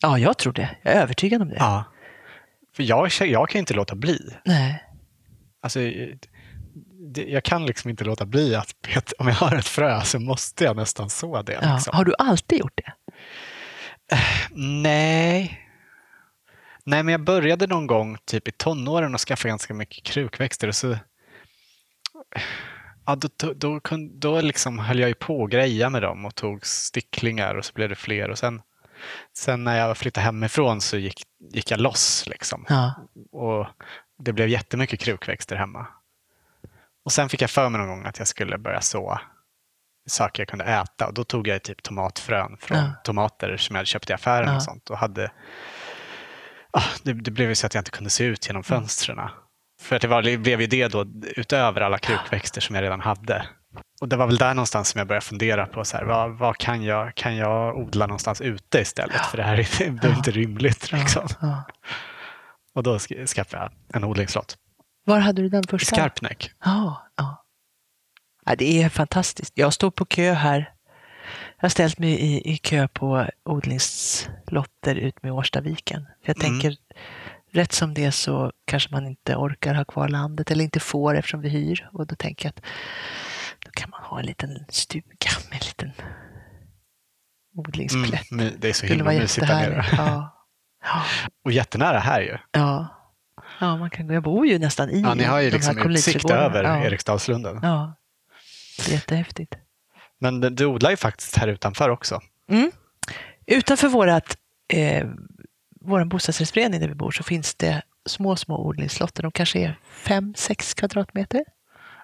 Ja, jag tror det. Jag är övertygad om det. Ja. För jag, jag kan inte låta bli. Nej. Alltså, det, jag kan liksom inte låta bli att om jag har ett frö så måste jag nästan så det. Ja. Liksom. Har du alltid gjort det? Nej. Nej, men jag började någon gång typ i tonåren och skaffa ganska mycket krukväxter och så Ja, då, då, då, då liksom höll jag ju på att greja med dem och tog sticklingar och så blev det fler. Och sen, sen när jag flyttade hemifrån så gick, gick jag loss. Liksom. Ja. Och det blev jättemycket krukväxter hemma. Och sen fick jag för mig någon gång att jag skulle börja så saker jag kunde äta. Och då tog jag typ tomatfrön från Ja. tomater som jag hade köpt i affären Ja. och sånt. Och hade, ah, det, det blev ju så att jag inte kunde se ut genom Mm. fönstren. För att det, var, det blev ju det då utöver alla krukväxter som jag redan hade. Och det var väl där någonstans som jag började fundera på så här, vad, vad kan, jag, kan jag odla någonstans ute istället? För det här är, det är inte rimligt. Liksom. Ja. Och då sk- skaffade jag en odlingslott. Var hade du den I första? Skarpnäck. Ja, ja. ja. Det är fantastiskt. Jag står på kö här. Jag har ställt mig i, i kö på odlingslotter ut med Årstaviken. För jag Mm. tänker, rätt som det så kanske man inte orkar ha kvar landet eller inte får eftersom vi hyr. Och då tänker jag att då kan man ha en liten stuga med en liten odlingsplätt. Mm, det är så himla mysigt där nere. Ja. Ja. Och jättenära här ju. Ja. ja, man kan gå. Jag bor ju nästan i Ja, ni har ju liksom utsikt över ja. Eriksdalslunden. Ja, det är jättehäftigt. Men du odlar ju faktiskt här utanför också. Mm. Utanför vårat, eh, vår bostadsrättsförening där vi bor så finns det små, små odlingslotter. De kanske är fem, sex kvadratmeter.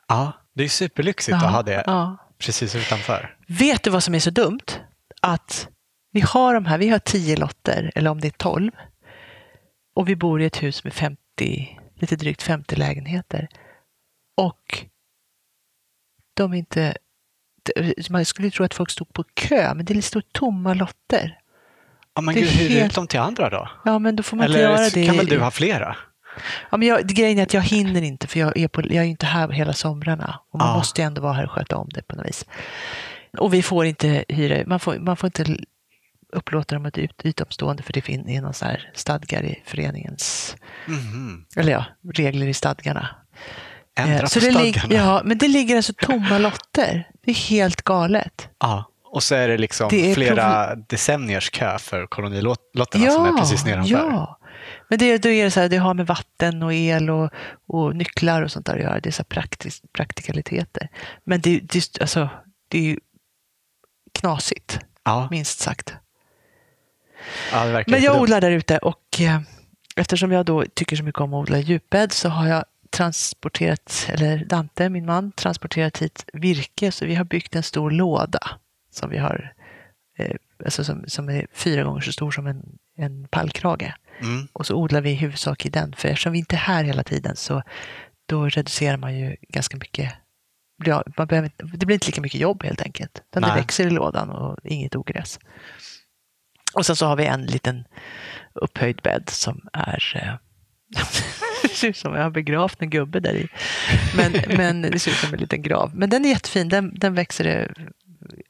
Ja, det är superlyxigt att ha det ja. precis utanför. Vet du vad som är så dumt? Att vi har de här, vi har tio lotter, eller om det är tolv. Och vi bor i ett hus med 50, lite drygt 50 lägenheter. Och de är inte... Man skulle tro att folk stod på kö, men det står tomma lotter. Ja, men gud, hyr helt- ut dem till andra då? Ja, men då får man inte Eller göra det. kan väl du ha flera? Ja, men jag, grejen är att jag hinner inte, för jag är, på, jag är inte här hela somrarna. Och man Ja. måste ju ändå vara här och sköta om det på något vis. Och vi får inte hyra, man får, man får inte upplåta dem åt ut, utomstående för det finns någon sån här stadgar i föreningens, Mhm. eller ja, regler i stadgarna. Ändra Eh, på så det stadgarna. Ja, men det ligger alltså tomma lotter. Det är helt galet. Ja. Och så är det liksom Det är flera decenniers kö för kolonilotterna som är precis nedanför. ja. Men det, då är det så här, det har med vatten och el och, och nycklar och sånt där att göra. Det är så praktis, praktikaliteter. Men det, det, alltså, det är ju knasigt, Ja, minst sagt. ja Men jag odlar där ute och eh, eftersom jag då tycker så mycket om att odla djupbädd så har jag transporterat, eller Dante, min man, transporterat hit virke. Så vi har byggt en stor låda som vi har, eh, alltså som, som är fyra gånger så stor som en, en pallkrage. Mm. Och så odlar vi i huvudsak i den. För eftersom vi inte är här hela tiden så då reducerar man ju ganska mycket. Ja, man behöver, det blir inte lika mycket jobb helt enkelt. Utan det växer i lådan och inget ogräs. Och sen så har vi en liten upphöjd bädd som är eh, det ser ut som jag har begravt en gubbe där i. Men, men det ser ut som en liten grav. Men den är jättefin. Den, den växer det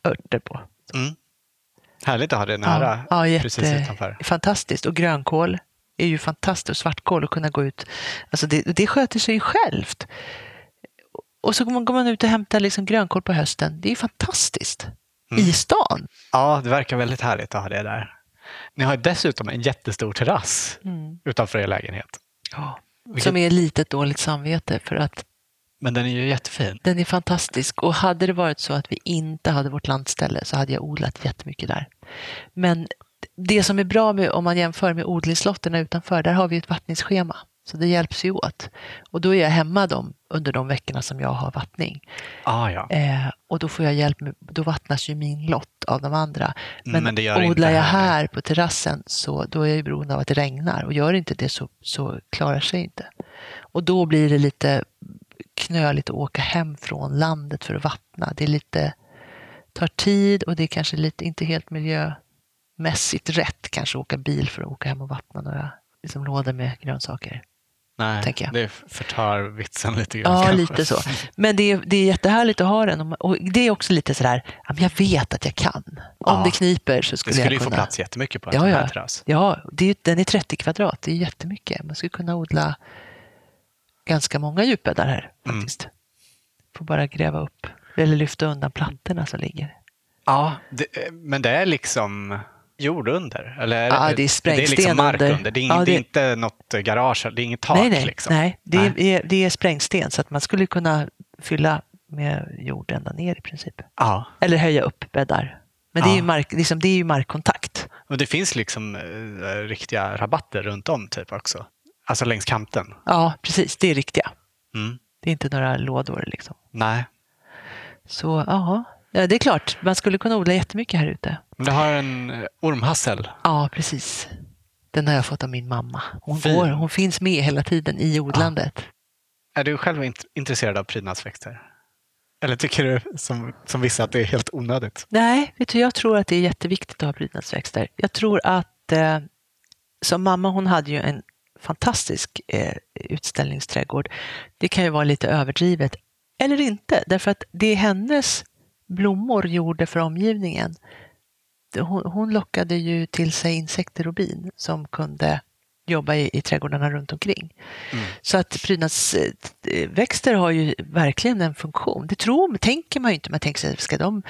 örter på. Mm. Härligt att ha det nära, Ja, ja, precis jätte- utanför. Fantastiskt. Och grönkål är ju fantastiskt. Och svartkål att kunna gå ut. Alltså det, det sköter sig självt. Och så går man, går man ut och hämtar liksom grönkål på hösten. Det är ju fantastiskt. Mm. I stan. Ja, det verkar väldigt härligt att ha det där. Ni har dessutom en jättestor terrass utanför er lägenhet. Ja. Vilket- Som är ett dåligt samvete för att Men den är ju jättefin. den är fantastisk. Och hade det varit så att vi inte hade vårt landställe så hade jag odlat jättemycket där. Men det som är bra med, om man jämför med odlingslotterna utanför, där har vi ett vattningsschema. Så det hjälps ju åt. Och då är jag hemma dem under de veckorna som jag har vattning. Ah, ja. Eh, och då får jag hjälp med, då vattnas ju min lott av de andra. Men, Men inte odlar jag här. här på terrassen så då är jag ju beroende av att det regnar. Och gör inte det så, så klarar sig inte. Och då blir det lite knöligt att åka hem från landet för att vattna. Det är lite, tar tid och det är kanske lite inte helt miljömässigt rätt kanske att åka bil för att åka hem och vattna några liksom, lådor med grönsaker. Nej, det förtar vitsen lite grann. Ja, kanske. lite så. Men det är, det är jättehärligt att ha den. Och- det är också lite sådär, jag vet att jag kan. Om Ja. det kniper så Det skulle, skulle jag ju kunna. få plats jättemycket på en Ja, sån här ja. terrass. Ja, det är, ju- den är 30 kvadrat. Det är jättemycket. Man skulle kunna odla ganska många djupbäddar här Mm. faktiskt. Får bara gräva upp eller lyfta undan plattorna som ligger. Ja, det, men det är liksom jord under? Eller är Ja, det är det är sprängsten liksom mark under. under. Det är, Ja, det är det- inte något garage, det är inget tak nej, nej, liksom. nej. Det, Nej. Är, det är sprängsten så att man skulle kunna fylla med jord ända ner i princip. Ja, Eller höja upp bäddar. Men det, är Ja. ju mark, liksom, det är ju markkontakt. och det finns liksom eh, riktiga rabatter runt om typ också. Alltså längs kanten. Ja, precis. Det är riktiga. Mm. Det är inte några lådor liksom. Nej, Så ja, ja, det är klart. Man skulle kunna odla jättemycket här ute. men du har en eh, ormhassel. Ja, precis. Den har jag fått av min mamma. Hon, Fin. går, hon finns med hela tiden i odlandet. Är du själv int- intresserad av prydnadsväxter? Eller tycker du som, som vissa att det är helt onödigt? Nej, vet du, jag tror att det är jätteviktigt att ha prydnadsväxter. Jag tror att eh, som mamma, hon hade ju en fantastisk eh, utställningsträdgård. Det kan ju vara lite överdrivet, eller inte, därför att det hennes blommor gjorde för omgivningen. Hon, hon lockade ju till sig insekter och bin som kunde jobba i, i trädgårdarna runt omkring. Mm. Så att prydnadsväxter har ju verkligen en funktion. Det tror, tänker man ju inte. Man tänker sig, ska de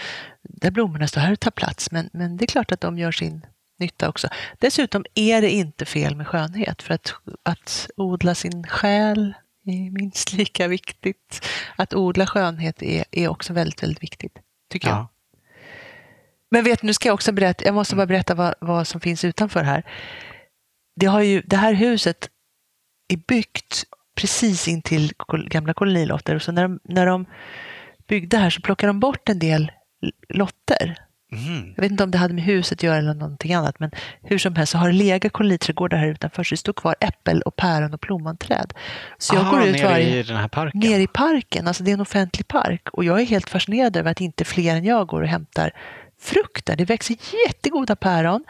där blommorna står här och tar plats? Men, men det är klart att de gör sin nytta också. Dessutom är det inte fel med skönhet. För att, att odla sin själ är minst lika viktigt. Att odla skönhet är, är också väldigt, väldigt viktigt, tycker jag. Ja. Men vet nu ska jag också berätta, jag måste bara berätta vad, vad som finns utanför här. Det, har ju, det här huset är byggt precis intill gamla kolonilotter. Och så när de, när de byggde här så plockade de bort en del lotter. Mm. Jag vet inte om det hade med huset att göra eller någonting annat, men hur som helst så har det legat koloniträdgårdar här utanför, så det står kvar äppel och päron och plommanträd. Så jag Ah, går ut nere varje... i den här parken? Nere i parken, alltså det är en offentlig park. Och jag är helt fascinerad över att inte fler än jag går och hämtar frukt där. Det växer jättegoda päron,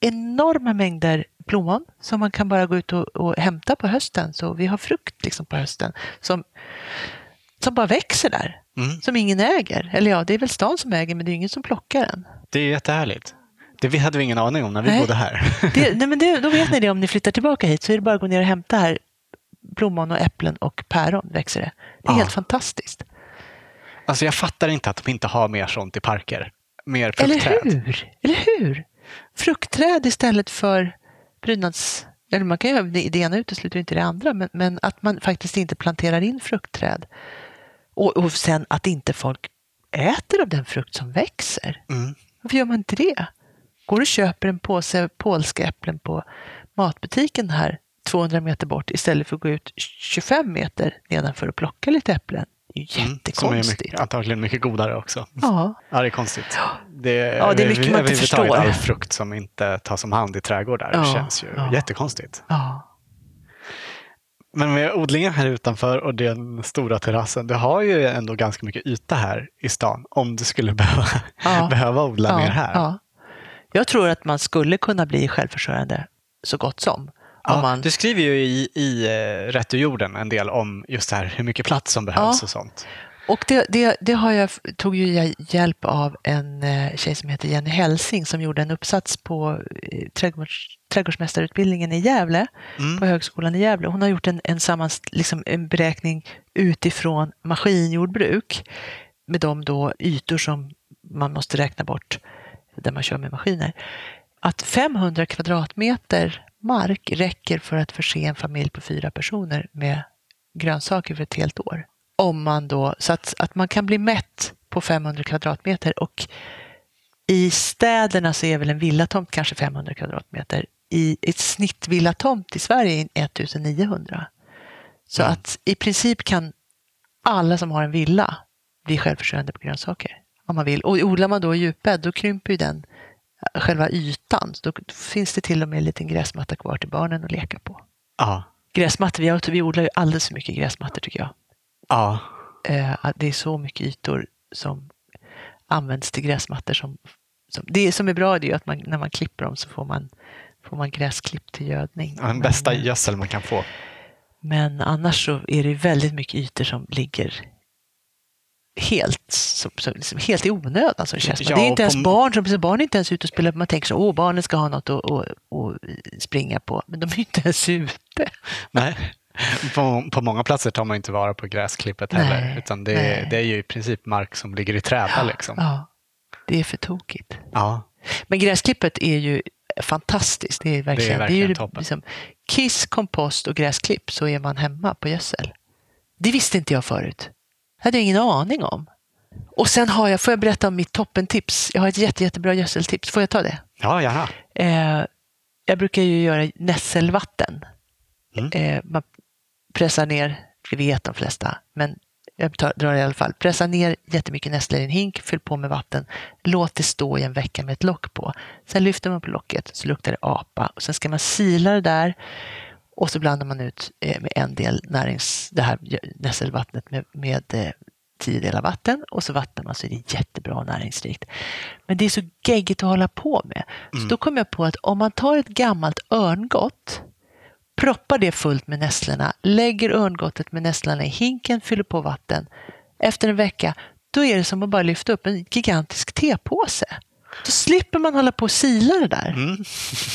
enorma mängder plommon som man kan bara gå ut och, och hämta på hösten. Så vi har frukt liksom på hösten som, som bara växer där, Mm. som ingen äger. Eller ja, det är väl stan som äger, men det är ingen som plockar den. Det är jättehärligt. Det hade vi ingen aning om när vi Nej. bodde här. Det, nej, men det, då vet ni det om ni flyttar tillbaka hit, så är det bara att gå ner och hämta här. Plommon och äpplen och päron växer det. Det är Ja. helt fantastiskt. Alltså jag fattar inte att de inte har mer sånt i parker. Mer Eller fruktträd. hur? Eller hur? Fruktträd istället för prydnads... Eller man kan ju det ena utesluter inte det andra, men, men att man faktiskt inte planterar in fruktträd. Och, och sen att inte folk äter av den frukt som växer. Mm. Varför gör man inte det? Går och köper en påse polska äpplen på matbutiken här 200 meter bort istället för att gå ut 25 meter nedanför och plocka lite äpplen. Det är ju Mm, Som är jättekonstigt. mycket, antagligen mycket godare också. Ja. Ja, det är konstigt. Det, Ja, det är mycket man inte överhuvudtaget förstår. All frukt som inte tas om hand i trädgårdar Ja, känns ju ja. jättekonstigt. ja. Men med odlingen här utanför och den stora terrassen, du har ju ändå ganska mycket yta här i stan om du skulle behöva, Ja. behöva odla mer här. Ja. Jag tror att man skulle kunna bli självförsörjande så gott som. Ja, Om man, Du skriver ju i, i eh, Rätt ur jorden en del om just det här hur mycket plats som behövs Ja. och sånt. Och det, det, det har jag, tog ju jag hjälp av en eh, tjej som heter Jenny Helsing som gjorde en uppsats på eh, trädgårds, trädgårdsmästarutbildningen i Gävle, Mm. på Högskolan i Gävle. Hon har gjort en, en, sammans, liksom en beräkning utifrån maskinjordbruk med de då ytor som man måste räkna bort där man kör med maskiner. Att 500 kvadratmeter mark räcker för att förse en familj på fyra personer med grönsaker för ett helt år. Om man då, så att, att man kan bli mätt på 500 kvadratmeter och i städerna så är väl en villatomt kanske 500 kvadratmeter. I ett snittvillatomt i Sverige är 1900. Så Mm. att i princip kan alla som har en villa bli självförsörjande på grönsaker. Om man vill. Och odlar man då i djupbädd då krymper ju den eh, själva ytan. Då finns det till och med en liten gräsmatta kvar till barnen att leka på. Ja. Gräsmattor, vi, har- vi odlar ju alldeles för mycket gräsmattor tycker jag. Ja. Eh, det är så mycket ytor som används till gräsmattor. Som, som, det som är bra är ju att man, när man klipper dem så får man, får man gräsklipp till gödning. Ja, Den Men, bästa eh, gödsel man kan få. Men annars så är det väldigt mycket ytor som ligger helt, som, som, liksom helt i onödan. Som känns. Ja, det är och inte ens på- barn som barn är inte ens ute och spelar. Man tänker så, åh barnen ska ha något att, att, att springa på. Men de är inte ens ute. Nej. På, på många platser tar man inte vara på gräsklippet heller. Nej, Utan det, det är ju i princip mark som ligger i träda. Liksom. Ja, det är för tokigt. Ja. Men gräsklippet är ju fantastiskt. Det är verkligen, det är verkligen ju toppen. liksom, kiss, kompost och gräsklipp så är man hemma på gödsel. Det visste inte jag förut. Det hade jag ingen aning om. Och sen har jag, får jag berätta om mitt toppentips? Jag har ett jätte, jättebra gödseltips. Får jag ta det? ja, gärna. Eh, jag brukar ju göra nässelvatten. Mm. Eh, man pressar ner, det vet de flesta, men jag drar i alla fall. Pressa ner jättemycket nässlor i en hink, fyll på med vatten, låt det stå i en vecka med ett lock på. Sen lyfter man på locket så luktar det apa och sen ska man sila det där och så blandar man ut eh, med en del närings, det här nässelvattnet med, med eh, tio delar vatten och så vattnar man så är det jättebra och näringsrikt. Men det är så geggigt att hålla på med. Så då kom jag på att om man tar ett gammalt örngott proppar det fullt med nässlorna, lägger örngottet med nässlorna i hinken, fyller på vatten. Efter en vecka, då är det som att bara lyfta upp en gigantisk tepåse. Då slipper man hålla på och sila det där. Mm.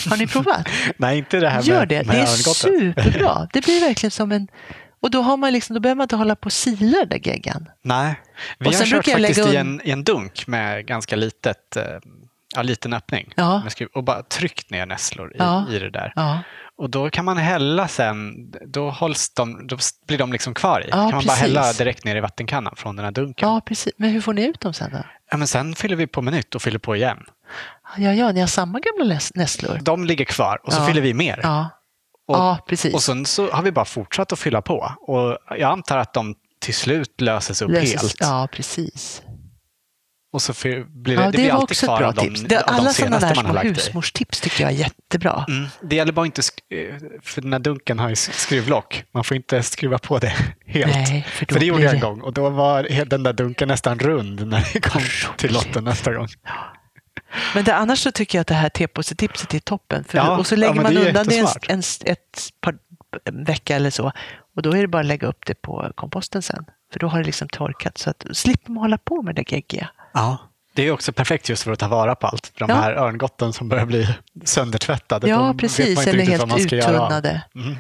Har ni provat? Nej, inte det här med, Gör det, med det är superbra. Det blir verkligen som en... Och då, har man liksom, då behöver man inte hålla på och sila den där geggan. Nej, vi Och har sen kört brukar jag faktiskt lägga i, un- en, i en dunk med ganska litet, eh, ja, liten öppning. Ja. Och bara tryckt ner nässlor i, Ja. i det där. Ja, Och då kan man hälla sen, då, hålls de, då blir de liksom kvar i. Ja, kan man bara hälla precis. direkt ner i vattenkannan från den här dunken. ja, precis. Men hur får ni ut dem sen då? Ja, men sen fyller vi på med nytt och fyller på igen. Ja, ja, ni har samma gamla näs- nässlor. De ligger kvar och så Ja. fyller vi mer. Ja, Och, ja precis. och sen så har vi bara fortsatt att fylla på. Och jag antar att de till slut löses upp Löses- helt. Ja, precis. Och så fy- blir det, Ja, det, det, blir var alltid också ett bra av de, tips. Det, alla sådana där små husmorstips tycker jag är jättebra. Mm. Det gäller bara inte, eh, för den här dunken har ju skruvlock. Man får inte skruva på det helt. Nej, för för det gjorde jag en gång och då var den där dunken nästan rund när det kom till lotten nästa gång. Men det, annars så tycker jag att det här tepåsetipset är toppen. För Ja, och så ja, lägger men man undan det en, en, ett par en vecka eller så. Och då är det bara att lägga upp det på komposten sen. För då har det liksom torkat. Så att slipper man hålla på med det geggiga. Ja. Det är också perfekt just för att ta vara på allt. För de Ja. här örngotten som börjar bli söndertvättade. Ja, precis. Eller helt uttunnade. Mm.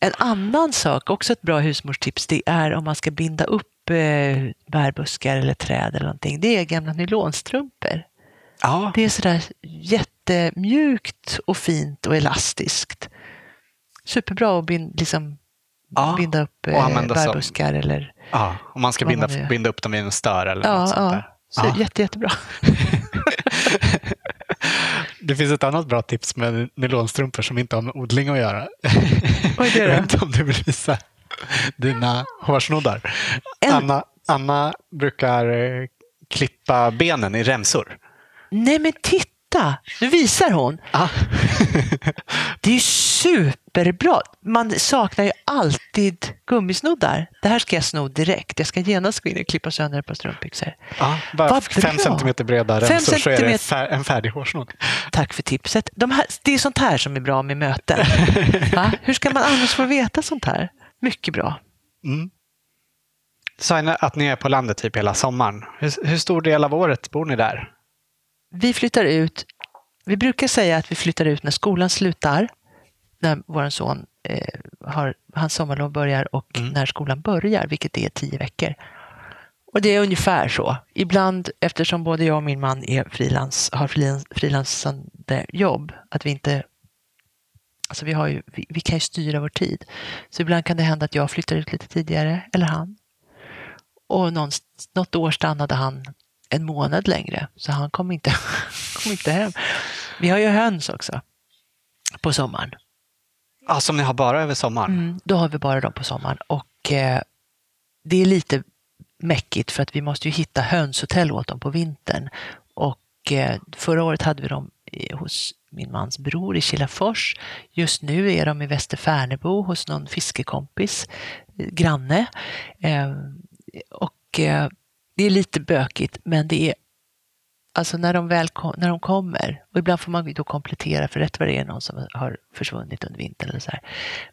En annan sak, också ett bra husmorstips, det är om man ska binda upp eh, bärbuskar eller träd eller någonting. Det är gamla nylonstrumpor. Ja, Det är sådär jättemjukt och fint och elastiskt. Superbra att bin, liksom, Ja, binda upp eh, som- bärbuskar eller... ja. om man ska binda, man binda upp dem i en stör eller Ja, något sånt där. Så Ja. jätte, jättebra. Det finns ett annat bra tips med nylonstrumpor som inte har med odling att göra. Vad är det Jag då? vet inte om du vill visa. Dina hårsnoddar. En- Anna, Anna brukar eh, klippa benen i remsor. Nej men titta, nu visar hon. Ah. Det är ju superbra. Man saknar ju alltid gummisnoddar. Det här ska jag sno direkt. Jag ska genast gå in och klippa sönder ett par strumpbyxor. Ja, bara Vad fem bra. centimeter breda Fem så är det fär, en färdig hårsnodd. Tack för tipset. De här, det är sånt här som är bra med möten. Hur ska man annars få veta sånt här? Mycket bra. Mm. Sa att ni är på landet typ hela sommaren. Hur, hur stor del av året bor ni där? Vi flyttar ut. Vi brukar säga att vi flyttar ut när skolan slutar. När vår son eh, har, hans sommarlov börjar och Mm. när skolan börjar, vilket är tio veckor. Och det är ungefär så. Ibland, eftersom både jag och min man är frilans, har frilans, frilansande jobb, att vi inte Alltså vi, har ju, vi, vi kan ju styra vår tid. Så ibland kan det hända att jag flyttar ut lite tidigare, eller han. Och någon, något år stannade han en månad längre, så han kom inte, kom inte hem. Vi har ju höns också på sommaren. Ja, som ni har bara över sommaren? Mm, då har vi bara dem på sommaren. Och eh, det är lite mäckigt för att vi måste ju hitta hönshotell åt dem på vintern. Och eh, förra året hade vi dem i- hos min mans bror i Kilafors. Just nu är de i Västerfärnebo hos någon fiskekompis, eh, granne. Eh, och eh, det är lite bökigt, men det är Alltså när de väl kom, när de kommer, och ibland får man då komplettera för rätt vad det är någon som har försvunnit under vintern eller så här.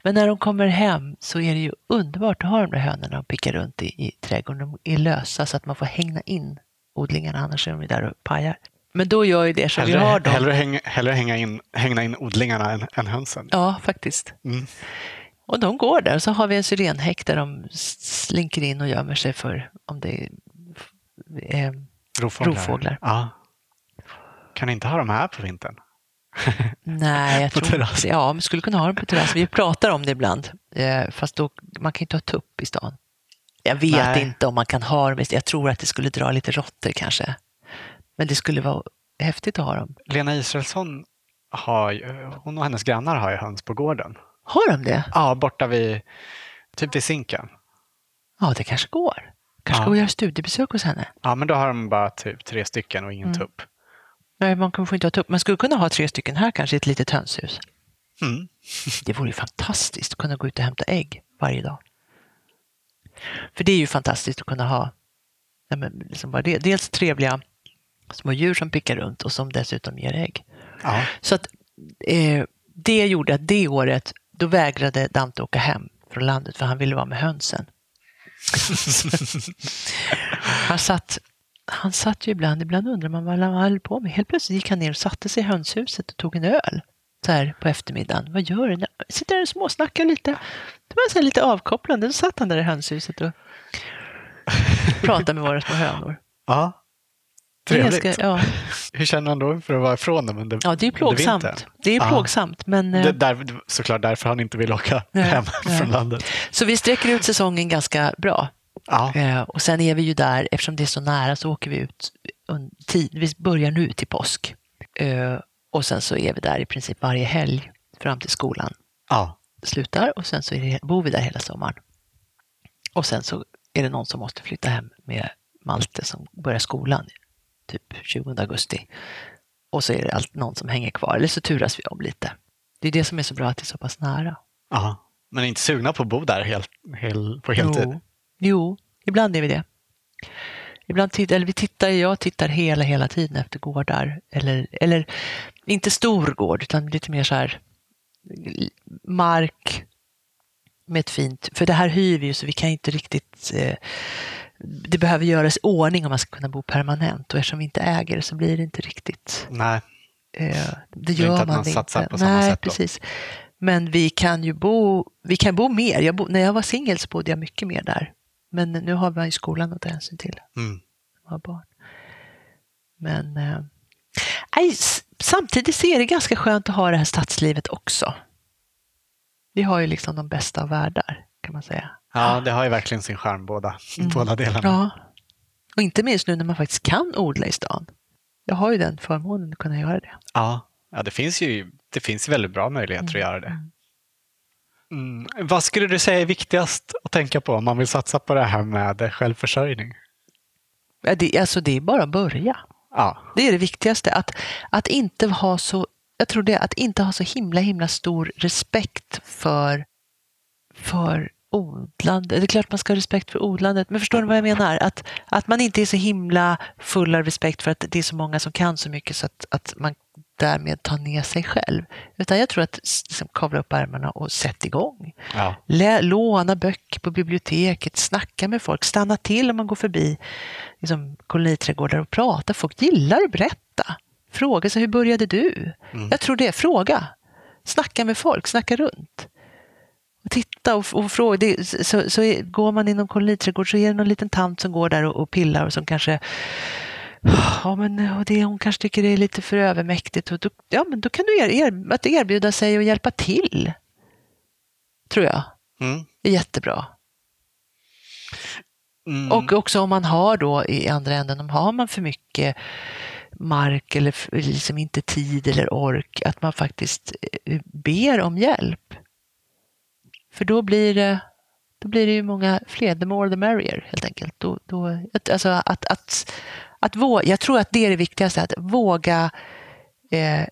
Men när de kommer hem så är det ju underbart att ha de där hönorna och picka runt i, i trädgården. De är lösa så att man får hängna in odlingarna, annars är de där och pajar. Men då gör ju det som vi har dem. hellre, hänga, hellre hänga in, hänga in odlingarna än, än hönsen. Ja, faktiskt. Mm. Och de går där så har vi en syrenhäck där de slinker in och gömmer sig för om det eh, Rovfåglar. Rovfåglar. Ja. Kan inte ha dem här på vintern? Nej, jag På tror terrass. inte Ja, vi skulle kunna ha dem på terrass. Vi pratar om det ibland. Eh, fast då, man kan inte ha tupp i stan. Jag vet Nej. inte om man kan ha dem. Jag tror att det skulle dra lite råttor kanske. Men det skulle vara häftigt att ha dem. Lena Israelsson, har, hon och hennes grannar har ju höns på gården. Har de det? Ja, borta vid, typ vid Zinken. Ja, det kanske går. Kanske Ja. gå och göra studiebesök hos henne. Ja, men då har de bara typ tre stycken och ingen Mm. tupp. Nej, man kan- får inte ha tupp. Man skulle kunna ha tre stycken här kanske i ett litet hönshus. Mm. Det vore ju fantastiskt att kunna gå ut och hämta ägg varje dag. För det är ju fantastiskt att kunna ha nej men liksom bara det. dels trevliga små djur som pickar runt och som dessutom ger ägg. Ja. Så att eh, det gjorde att det året, då vägrade Dante åka hem från landet för han ville vara med hönsen. han, satt, han satt ju ibland, ibland undrar man vad han höll på med. Helt plötsligt gick han ner och satte sig i hönshuset och tog en öl så här på eftermiddagen. Vad gör du? Sitter där och småsnackar lite. Det var så lite avkopplande. Då satt han där i hönshuset och pratade med våra små hönor. ja. Trevligt. ganska- ja. Hur känner han då för att vara ifrån dem under ja, det är plågsamt. Det är Ja. plågsamt, men... eh, Det, där, såklart därför han inte vill åka Nej, hem nej. från landet. Så vi sträcker ut säsongen ganska bra. Ja. Eh, och sen är vi ju där, eftersom det är så nära så åker vi ut. Vi börjar nu till påsk. Eh, och sen så är vi där i princip varje helg fram till skolan ja. slutar och sen så det, bor vi där hela sommaren. Och sen så är det någon som måste flytta hem med Malte som börjar skolan typ 20 augusti. Och så är det allt, någon som hänger kvar, eller så turas vi om lite. Det är det som är så bra att det är så pass nära. ja. Men är inte sugna på att bo där helt, hel, på heltid? Jo, jo, ibland är vi det. Ibland tittar, eller vi tittar, jag tittar hela, hela tiden efter gårdar. Eller, eller inte stor gård, utan lite mer så här mark med ett fint, för det här hyr vi ju så vi kan inte riktigt, eh, det behöver göras i ordning om man ska kunna bo permanent och eftersom vi inte äger det så blir det inte riktigt Nej. Eh, det gör inte att man, man inte. satsar på samma Nej, sätt då. precis. Men vi kan ju bo, vi kan bo mer. Jag bo, när jag var singel så bodde jag mycket mer där. Men nu har man ju skolan att ta hänsyn till. Mm. Har barn. Men eh, nej, samtidigt så är det ganska skönt att ha det här stadslivet också. Vi har ju liksom de bästa av världar, kan man säga. Ja, det har ju verkligen sin charm båda, Mm. båda delarna. Ja. Och inte minst nu när man faktiskt kan odla i stan. Jag har ju den förmånen att kunna göra det. Ja, ja det finns ju det finns väldigt bra möjligheter att göra det. Mm. Mm. Vad skulle du säga är viktigast att tänka på om man vill satsa på det här med självförsörjning? Ja, det, alltså det är bara att börja. Ja. Det är det viktigaste. Att, att inte ha så, jag tror det, att inte ha så himla himla stor respekt för, för odlande. Det är klart man ska ha respekt för odlandet, men förstår ni vad jag menar? Att, att man inte är så himla full av respekt för att det är så många som kan så mycket så att, att man därmed tar ner sig själv. Utan jag tror att liksom, kavla upp ärmarna och sätt igång. Ja. Lä, låna böcker på biblioteket, snacka med folk, stanna till om man går förbi liksom, koloniträdgårdar och prata. Folk gillar att berätta. Fråga sig, hur började du? Mm. Jag tror det, fråga. Snacka med folk, snacka runt. Titta och, och fråga. Det, så, så är, går man inom koloniträdgård så är det någon liten tant som går där och, och pillar och som kanske Ja, men och det, hon kanske tycker det är lite för övermäktigt. Och då, ja, men då kan du er, er, att erbjuda sig och hjälpa till. Tror jag. Mm. är jättebra. Mm. Och också om man har då i andra änden, om har man för mycket mark eller liksom inte tid eller ork, att man faktiskt eh, ber om hjälp. För då blir det, då blir det ju många fler, the more the merrier helt enkelt. Då, då, alltså att, att, att våga, jag tror att det är det viktigaste, att våga eh,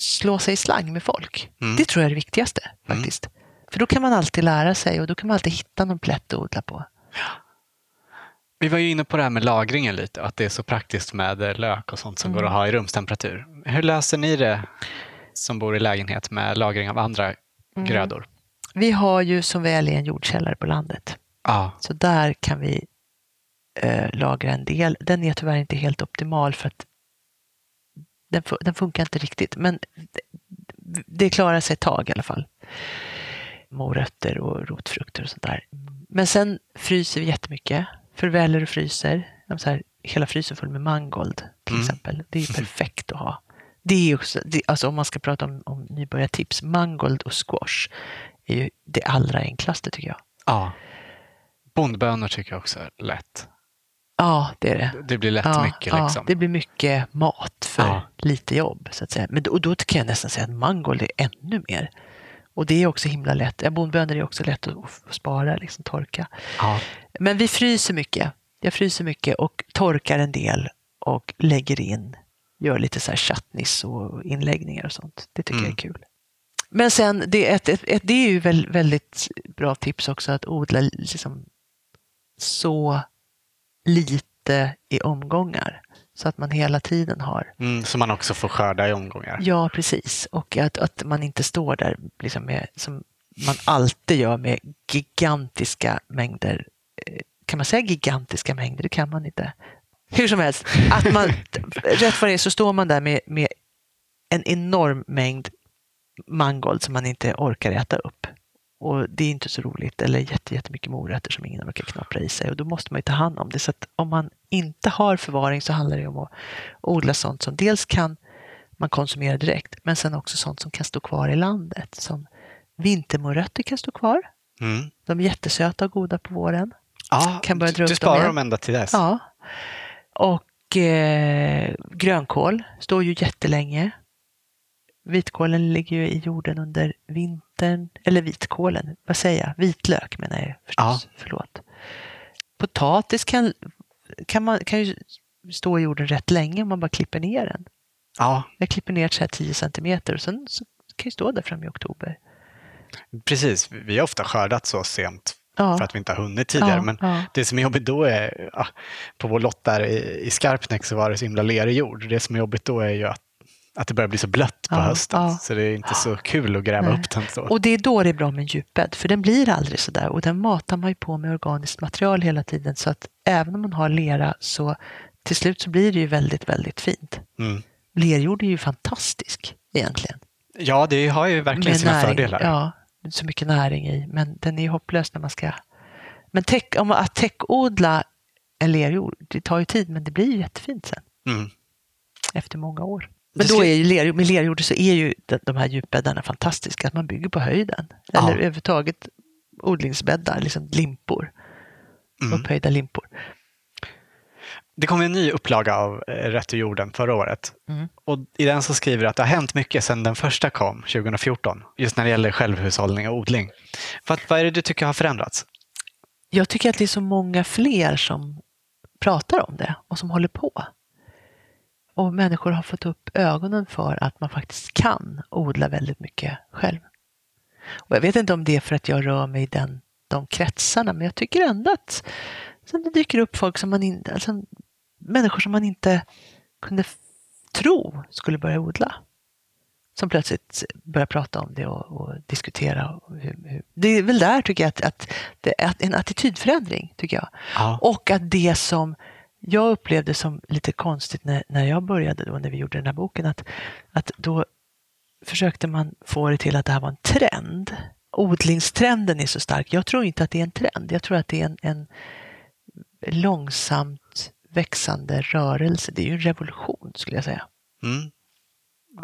slå sig i slang med folk. Mm. Det tror jag är det viktigaste faktiskt. För då kan man alltid lära sig och då kan man alltid hitta någon plätt att odla på. Vi var ju inne på det här med lagringen lite, att det är så praktiskt med eh, lök och sånt som Mm. går att ha i rumstemperatur. Hur löser ni det som bor i lägenhet med lagring av andra Mm. grödor? Vi har ju som väl är en jordkällare på landet. Ja. Så där kan vi eh, lagra en del. Den är tyvärr inte helt optimal för att den, den funkar inte riktigt. Men det, det klarar sig ett tag i alla fall. Morötter och rotfrukter och sånt där. Men sen fryser vi jättemycket. Förväller och fryser. Så här, hela frysen full med mangold till Mm. exempel. Det är perfekt att ha. Det är också, det, alltså om man ska prata om, om nybörjartips, mangold och squash är ju det allra enklaste tycker jag. ja. Bondbönor tycker jag också är lätt. Ja, det är det. Det blir lätt ja, mycket. ja, Liksom. det blir mycket mat för Ja. lite jobb. så att säga. Men då, och då kan jag nästan säga att mangold är ännu mer. Och det är också himla lätt. Ja, bondbönor är också lätt att, spara, liksom torka. Ja. Men vi fryser mycket. Jag fryser mycket och torkar en del och lägger in. Gör lite så här chutneys och inläggningar och sånt. Det tycker Mm. jag är kul. Men sen, det är, ett, ett, ett, det är ju väl, väldigt bra tips också att odla liksom så lite i omgångar. Så att man hela tiden har. Mm, så man också får skörda i omgångar. Ja, precis. Och att, att man inte står där liksom med, som man alltid gör med gigantiska mängder. eh, Kan man säga gigantiska mängder? Det kan man inte. Hur som helst, att man, rätt vad det är så står man där med, med en enorm mängd mangold som man inte orkar äta upp. Och det är inte så roligt. Eller jätte, jättemycket morötter som ingen orkar knapra i sig. Och då måste man ju ta hand om det. Så att om man inte har förvaring så handlar det om att odla sånt som dels kan man konsumera direkt, men sen också sånt som kan stå kvar i landet. Som vintermorötter kan stå kvar. Mm. De är jättesöta och goda på våren. Ja, Kan börja dra du dem sparar igen. dem ända till dess. Ja. Och eh, grönkål står ju jättelänge. Vitkålen ligger ju i jorden under vintern. Eller vitkålen, vad säger jag? Vitlök menar jag förstås. Förlåt. Potatis kan, kan, man, kan ju stå i jorden rätt länge om man bara klipper ner den. Ja, Jag klipper ner så här 10 centimeter och sen så kan ju stå där fram i oktober. precis. Vi har ofta skördat så sent Ja. för att vi inte har hunnit tidigare. Ja, men ja. det som är jobbigt då är, ja, på vår lott där i, i Skarpnäck så var det så himla lerig jord. Det som är jobbigt då är ju att, att det börjar bli så blött på Ja, hösten. ja. Så det är inte så kul att gräva Nej. upp den så. Och det är då det är bra med en djupbädd, för den blir aldrig så där. Och den matar man ju på med organiskt material hela tiden. Så att även om man har lera så till slut så blir det ju väldigt, väldigt fint. Mm. Lerjord är ju fantastisk egentligen. Ja, det har ju verkligen sina näring, fördelar. Ja, så mycket näring i. Men den är ju hopplös när man ska... Men täck, om att täckodla en lerjord, det tar ju tid men det blir ju jättefint sen Mm. efter många år. Men då är ju lerjord, med lerjord så är ju de, här djupbäddarna fantastiska. Att man bygger på höjden. Ja. Eller överhuvudtaget odlingsbäddar, liksom limpor. Mm. Upphöjda limpor. Det kom en ny upplaga av eh, Rätt ur jorden förra året. Mm. Och I den så skriver du att det har hänt mycket sedan den första kom 2014. Just när det gäller självhushållning och odling. För vad är det du tycker har förändrats? Jag tycker att det är så många fler som pratar om det och som håller på. Och människor har fått upp ögonen för att man faktiskt kan odla väldigt mycket själv. Och jag vet inte om det är för att jag rör mig i den, de kretsarna, men jag tycker ändå att så det dyker upp folk som man inte, alltså, människor som man inte kunde tro skulle börja odla. Som plötsligt börjar prata om det och, och diskutera. Hur, hur. Det är väl där tycker jag att, att det är en attitydförändring, tycker jag. Ja. Och att det som jag upplevde som lite konstigt när, när jag började, då, när vi gjorde den här boken, att, att då försökte man få det till att det här var en trend. Odlingstrenden är så stark. Jag tror inte att det är en trend. Jag tror att det är en, en långsamt växande rörelse. Det är ju en revolution skulle jag säga. Mm.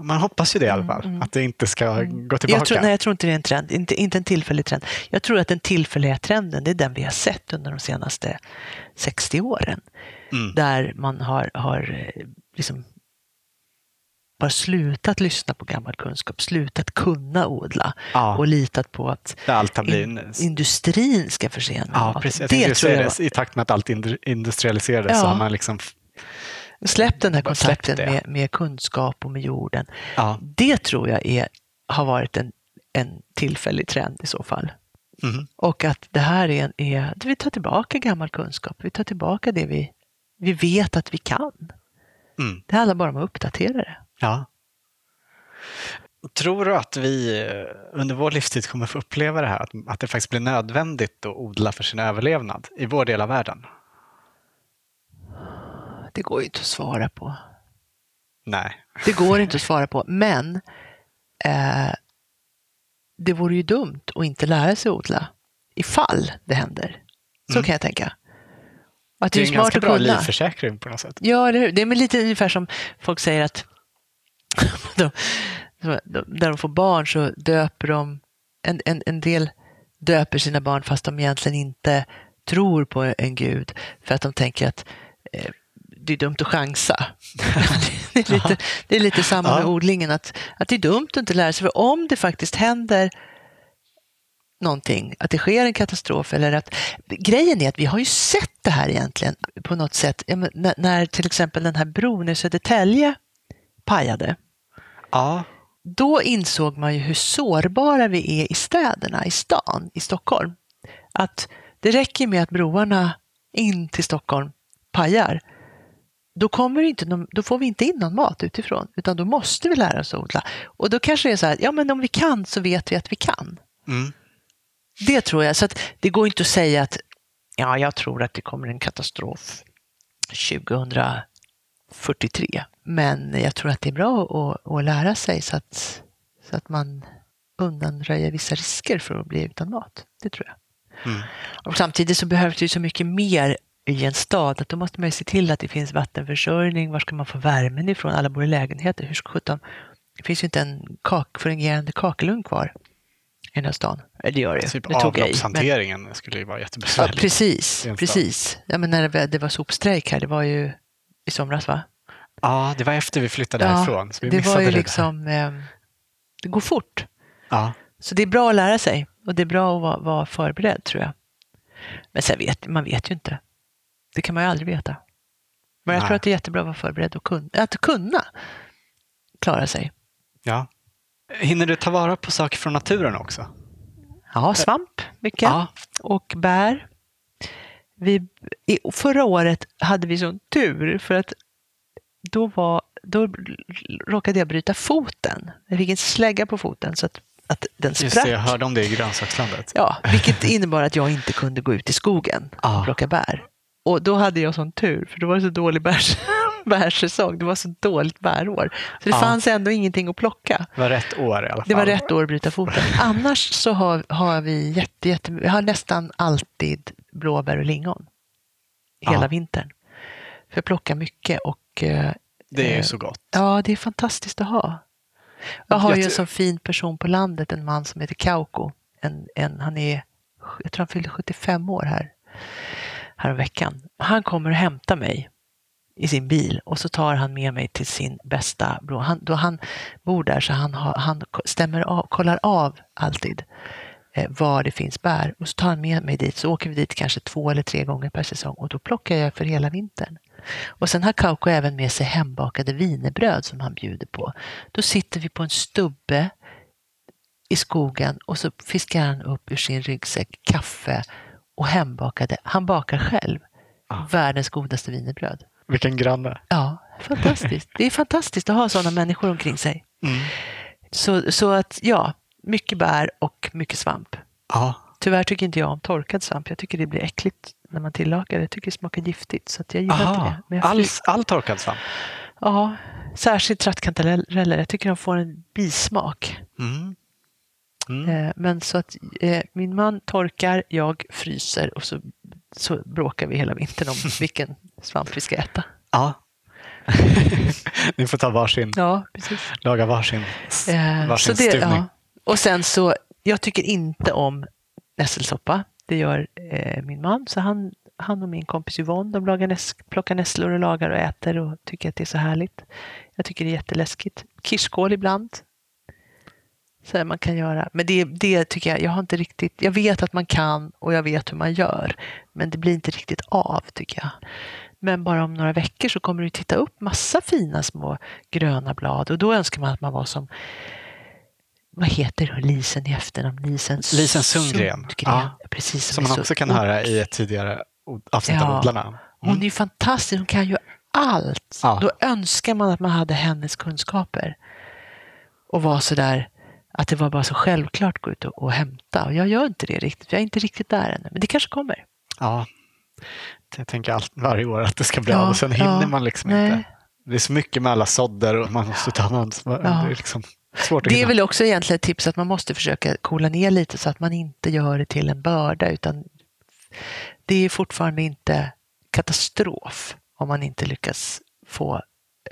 Man hoppas ju det i alla fall, Mm, mm. att det inte ska gå tillbaka. Jag tror, nej, jag tror inte det är en trend, inte, inte en tillfällig trend. Jag tror att den tillfälliga trenden, det är den vi har sett under de senaste 60 åren. Mm. Där man har, har eh, liksom bara slutat lyssna på gammal kunskap, slutat kunna odla Ja, och litat på att in, industrin ska förse en med Ja, mat. precis. Det tror jag. I takt med att allt indu- industrialiserades så Ja. har man liksom... Släpp den här kontakten det. med, med kunskap och med jorden. Ja. Det tror jag är, har varit en, en tillfällig trend i så fall. Mhm. Och att det här är, är vi tar tillbaka gammal kunskap, vi tar tillbaka det vi, vi vet att vi kan. Mm. Det handlar bara om att uppdatera det. Ja. Tror du att vi eh, under vår livstid kommer få uppleva det här, att, att det faktiskt blir nödvändigt att odla för sin överlevnad i vår del av världen? Det går ju inte att svara på. Nej. Det går inte att svara på, men eh, det vore ju dumt att inte lära sig odla ifall det händer. Så Mm. kan jag tänka. Att Det är det är en smart ganska bra kunna. livförsäkring på något sätt. Ja, eller hur? Det är lite ungefär som folk säger att de, de, när de får barn så döper de, en, en, en del döper sina barn fast de egentligen inte tror på en gud för att de tänker att eh, det är dumt att chansa. det, är lite, det är lite samma med odlingen, att, att det är dumt att inte lära sig. För om det faktiskt händer någonting, att det sker en katastrof eller att... Grejen är att vi har ju sett det här egentligen på något sätt. När, när till exempel den här bron i Södertälje pajade, Ja. då insåg man ju hur sårbara vi är i städerna, i stan, i Stockholm. Att det räcker med att broarna in till Stockholm pajar. Då, kommer inte då får vi inte in någon mat utifrån, utan då måste vi lära oss att odla. Och då kanske det är så här, ja men om vi kan så vet vi att vi kan. Mm. Det tror jag. Så att det går inte att säga att ja, jag tror att det kommer en katastrof 2043. Men jag tror att det är bra att, att lära sig så att, så att man undanröjer vissa risker för att bli utan mat. Det tror jag. Mm. Och samtidigt så behövs det ju så mycket mer i en stad att då måste man ju se till att det finns vattenförsörjning. Var ska man få värmen ifrån? Alla bor i lägenheter. Hur ska sjutton? Det finns ju inte en kak, fungerande kakelugn kvar i den här stan. Eller det gör det. Typ tog jag i, men- avloppshanteringen skulle ju vara Ja, jättebesvärlig. precis. en stad. precis. Ja, men när det, det var sopstrejk här, det var ju i somras va? Ja, det var efter vi flyttade Ja, härifrån. Så vi det missade var ju det liksom, eh, det går fort. Ja. Så det är bra att lära sig och det är bra att vara, vara förberedd tror jag. Men sen vet man vet ju inte. Det kan man ju aldrig veta. Men jag Nej. tror att det är jättebra att vara förberedd och kun, att kunna klara sig. ja. Hinner du ta vara på saker från naturen också? Ja, svamp mycket Ja. och bär. Vi, förra året hade vi sån tur för att då, var, då råkade jag bryta foten. Jag fick en slägga på foten så att, att den Just sprack. det, jag hörde om det i grönsakslandet. Ja, vilket innebar att jag inte kunde gå ut i skogen och plocka bär. Och då hade jag sån tur, för då var det så dålig bärs, bärsäsong. Det var så dåligt bärår. Så det Ja. fanns ändå ingenting att plocka. Det var rätt år i alla fall. Det var rätt år att bryta foten. Annars så har, har vi jätte, jätte, vi har nästan alltid blåbär och lingon. Hela Ja. vintern. För jag plockar mycket och eh, Det är ju eh, så gott. Ja, det är fantastiskt att ha. Jag har Jag ju en sån fin person på landet, en man som heter Kauko. En, en, han är, jag tror han fyllde 75 år här, här veckan. Han kommer och hämtar mig i sin bil och så tar han med mig till sin bästa bror. Han, då han bor där så han, har, han stämmer av, kollar av alltid eh, var det finns bär och så tar han med mig dit. Så åker vi dit kanske två eller tre gånger per säsong och då plockar jag för hela vintern. Och sen har Kauko även med sig hembakade vinerbröd som han bjuder på. Då sitter vi på en stubbe i skogen och så fiskar han upp ur sin ryggsäck kaffe och hembakade. Han bakar själv Ah. världens godaste vinerbröd. Vilken granne. Ja, fantastiskt. Det är fantastiskt att ha sådana människor omkring sig. Mm. Så, så att ja, mycket bär och mycket svamp. Ja. Tyvärr tycker inte jag om torkad svamp. Jag tycker det blir äckligt när man tillagar det. Jag tycker det smakar giftigt så jag gillar inte Aha. det. Men jag All, all torkad svamp? Ja, särskilt trattkantareller. Jag tycker de får en bismak. Mm. Mm. Eh, Men så att eh, min man torkar, jag fryser och så, så bråkar vi hela vintern om vilken svamp vi ska äta. Ja. Ni får ta varsin, Ja, precis. laga varsin, Eh, varsin så det, stuvning. ja. Och sen så, jag tycker inte om nässelsoppa. Det gör eh, min man. Så han, han och min kompis Yvonne, de lagar näs, plockar nässlor och lagar och äter och tycker att det är så härligt. Jag tycker det är jätteläskigt. Kirskål ibland. Så här man kan göra. Men det, det tycker jag, jag har inte riktigt, jag vet att man kan och jag vet hur man gör. Men det blir inte riktigt av tycker jag. Men bara om några veckor så kommer du titta upp massa fina små gröna blad och då önskar man att man var som vad heter hon, Lisen i efternamn? Lisen, Lisen Sundgren. Ja. Ja. Precis, Som är man så också kan höra i ett tidigare avsnitt av Ja. Odlarna. Hon är ju fantastisk, hon kan ju allt. Ja. Då önskar man att man hade hennes kunskaper. Och var så där att det var bara så självklart att gå ut och, och hämta. Och jag gör inte det riktigt, jag är inte riktigt där ännu. Men det kanske kommer. Ja. Jag tänker allt, varje år att det ska bli Ja, av och sen hinner ja. man liksom Nej. inte. Det är så mycket med alla sådder och man måste ta ansvar. Ja. Det är liksom svårt Det är väl också egentligen ett tips att man måste försöka coola ner lite så att man inte gör det till en börda utan det är fortfarande inte katastrof om man inte lyckas få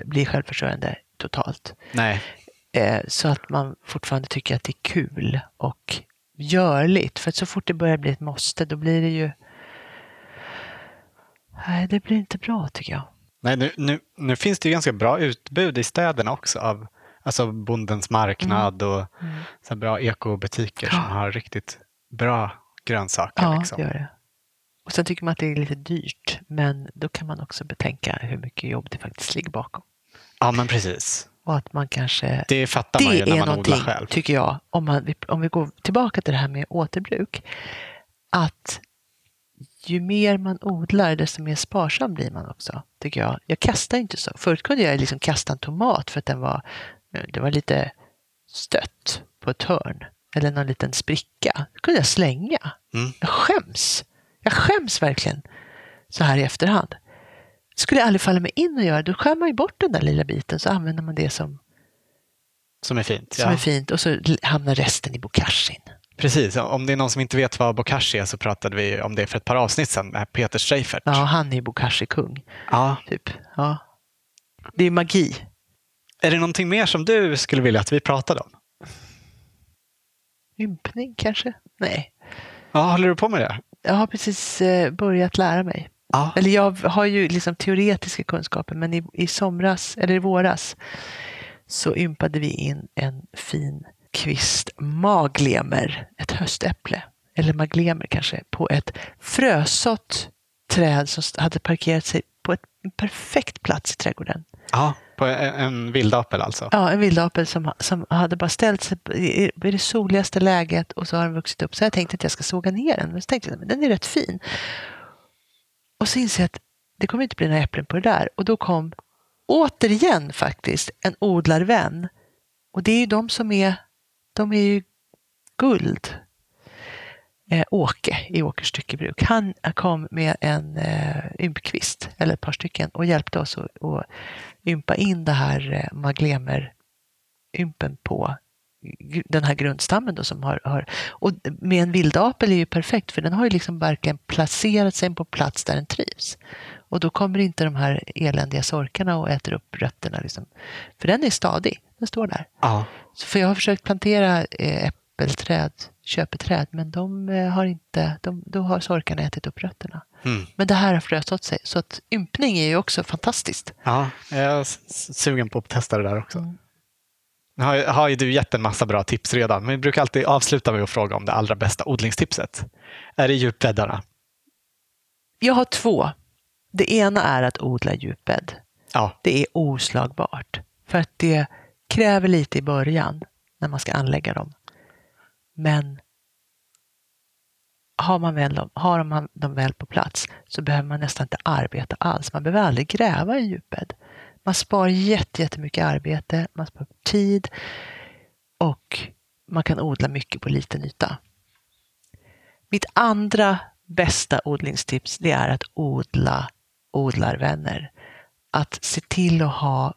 bli självförsörjande totalt. Nej, Eh, så att man fortfarande tycker att det är kul och görligt. För så fort det börjar bli ett måste då blir det ju Nej, det blir inte bra tycker jag. Nej nu, nu, nu finns det ju ganska bra utbud i städerna också av alltså Bondens marknad och så här bra ekobutiker som Mm. Ja. har riktigt bra grönsaker. Ja, liksom. det gör det. Och sen tycker man att det är lite dyrt, men då kan man också betänka hur mycket jobb det faktiskt ligger bakom. ja, men precis. Och att man kanske... Det fattar man ju Det när är man odlar själv. tycker jag, om, man, om vi går tillbaka till det här med återbruk, att ju mer man odlar, desto mer sparsam blir man också, tycker jag. Jag kastar inte så. Förut kunde jag liksom kasta en tomat för att den var, det var lite stött på ett hörn, eller någon liten spricka. Det kunde jag slänga. Mm. Jag skäms. Jag skäms verkligen så här i efterhand. Det skulle aldrig falla mig in att göra. Då skär man ju bort den där lilla biten så använder man det som, Som är fint. som ja. är fint och så hamnar resten i bokashin. Precis, om det är någon som inte vet vad bokashi är så pratade vi om det för ett par avsnitt sedan med Peter Streifert. Ja, han är bokashi-kung. Ja. Typ. Ja. Det är magi. Är det någonting mer som du skulle vilja att vi pratade om? Ympning kanske? Nej. Ja, håller du på med det? Jag har precis eh, börjat lära mig. Ja. Eller jag har ju liksom teoretiska kunskaper men i, i somras, eller i våras, så ympade vi in en fin kvist maglemer, ett höstäpple, eller maglemer kanske, på ett frösått träd som hade parkerat sig på ett, en perfekt plats i trädgården. ja. På en, en vildapel alltså? Ja, en vildapel som, som hade bara ställt sig i det soligaste läget och så har den vuxit upp. Så jag tänkte att jag ska såga ner den, men så tänkte jag att den är rätt fin. Och så inser jag att det kommer inte bli några äpplen på det där. Och då kom återigen faktiskt en odlarvän. Och det är ju de som är, de är ju guld. Eh, Åke i Åkers styckebruk. Han kom med en eh, ympkvist, eller ett par stycken, och hjälpte oss att, att ympa in det här eh, maglemer-ympen på den här grundstammen då som har, har och med en vildapel är ju perfekt för den har ju liksom verkligen placerat sig på plats där den trivs. Och då kommer inte de här eländiga sorkarna och äter upp rötterna liksom. För den är stadig, den står där. Ja. Så för jag har försökt plantera eh, äppelträd, köpeträd, men de eh, har inte, de, då har sorkarna ätit upp rötterna. Mm. Men det här har frösått sig. Så att ympning är ju också fantastiskt. Ja, jag är sugen på att testa det där också. Mm. Nu har, har ju du gett en massa bra tips redan, men vi brukar alltid avsluta med att fråga om det allra bästa odlingstipset. Är det djupbäddarna? Jag har två. Det ena är att odla djupbädd. Ja, Det är oslagbart. För att det kräver lite i början när man ska anlägga dem. Men har man väl dem, har man dem väl på plats så behöver man nästan inte arbeta alls. Man behöver aldrig gräva i djupbädd. Man sparar jättemycket arbete, man sparar tid och man kan odla mycket på liten yta. Mitt andra bästa odlingstips det är att odla odlarvänner. Att se till att ha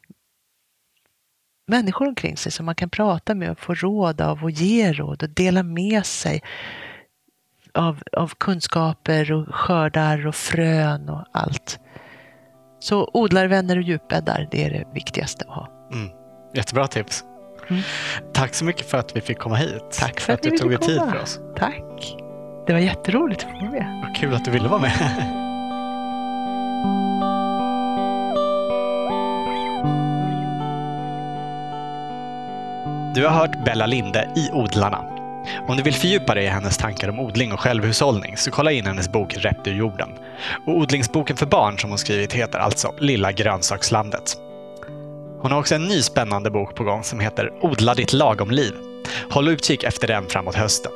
människor omkring sig som man kan prata med och få råd av och ge råd och dela med sig av, av kunskaper och skördar och frön och allt. Så odlarvänner och djupbäddar, det är det viktigaste att ha. mm. jättebra tips. Mm. Tack så mycket för att vi fick komma hit. Tack för att du ni tog dig tid för oss. Tack! Det var jätteroligt att få vara med. Vad kul att du ville vara med. Du har hört Bella Linde i Odlarna. Om du vill fördjupa dig i hennes tankar om odling och självhushållning så kolla in hennes bok Rätt ur jorden. Och odlingsboken för barn som hon skrivit heter alltså Lilla grönsakslandet. Hon har också en ny spännande bok på gång som heter Odla ditt lagomliv. Håll utkik efter den framåt hösten.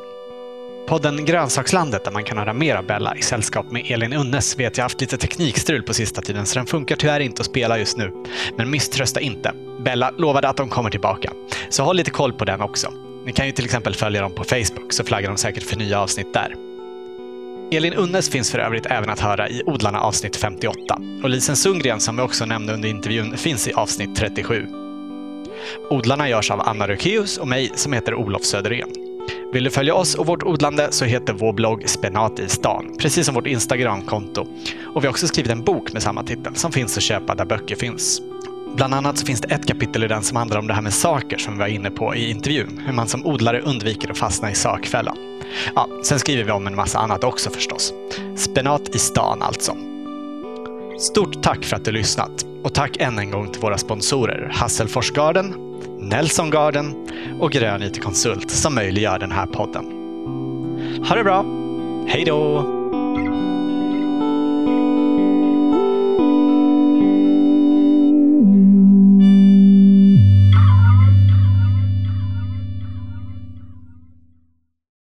Podden Grönsakslandet där man kan höra mer av Bella i sällskap med Elin Unnes vet jag haft lite teknikstrul på sista tiden så den funkar tyvärr inte att spela just nu. Men misströsta inte. Bella lovade att de kommer tillbaka. Så håll lite koll på den också. Ni kan ju till exempel följa dem på Facebook så flaggar de säkert för nya avsnitt där. Elin Unnes finns för övrigt även att höra i Odlarna avsnitt 58 och Lisen Sundgren som vi också nämnde under intervjun finns i avsnitt 37. Odlarna görs av Anna Rökeus och mig som heter Olof Söderén. Vill du följa oss och vårt odlande så heter vår blogg Spenat i stan, precis som vårt Instagramkonto. Och vi har också skrivit en bok med samma titel som finns att köpa där böcker finns. Bland annat så finns det ett kapitel i den som handlar om det här med saker som vi var inne på i intervjun. Hur man som odlare undviker att fastna i sakfällan. Ja, sen skriver vi om en massa annat också förstås. Spenat i stan alltså. Stort tack för att du lyssnat och tack än en gång till våra sponsorer Hasselfors Garden, Nelson Garden och Grön IT Konsult som möjliggör den här podden. Ha det bra! Hej då!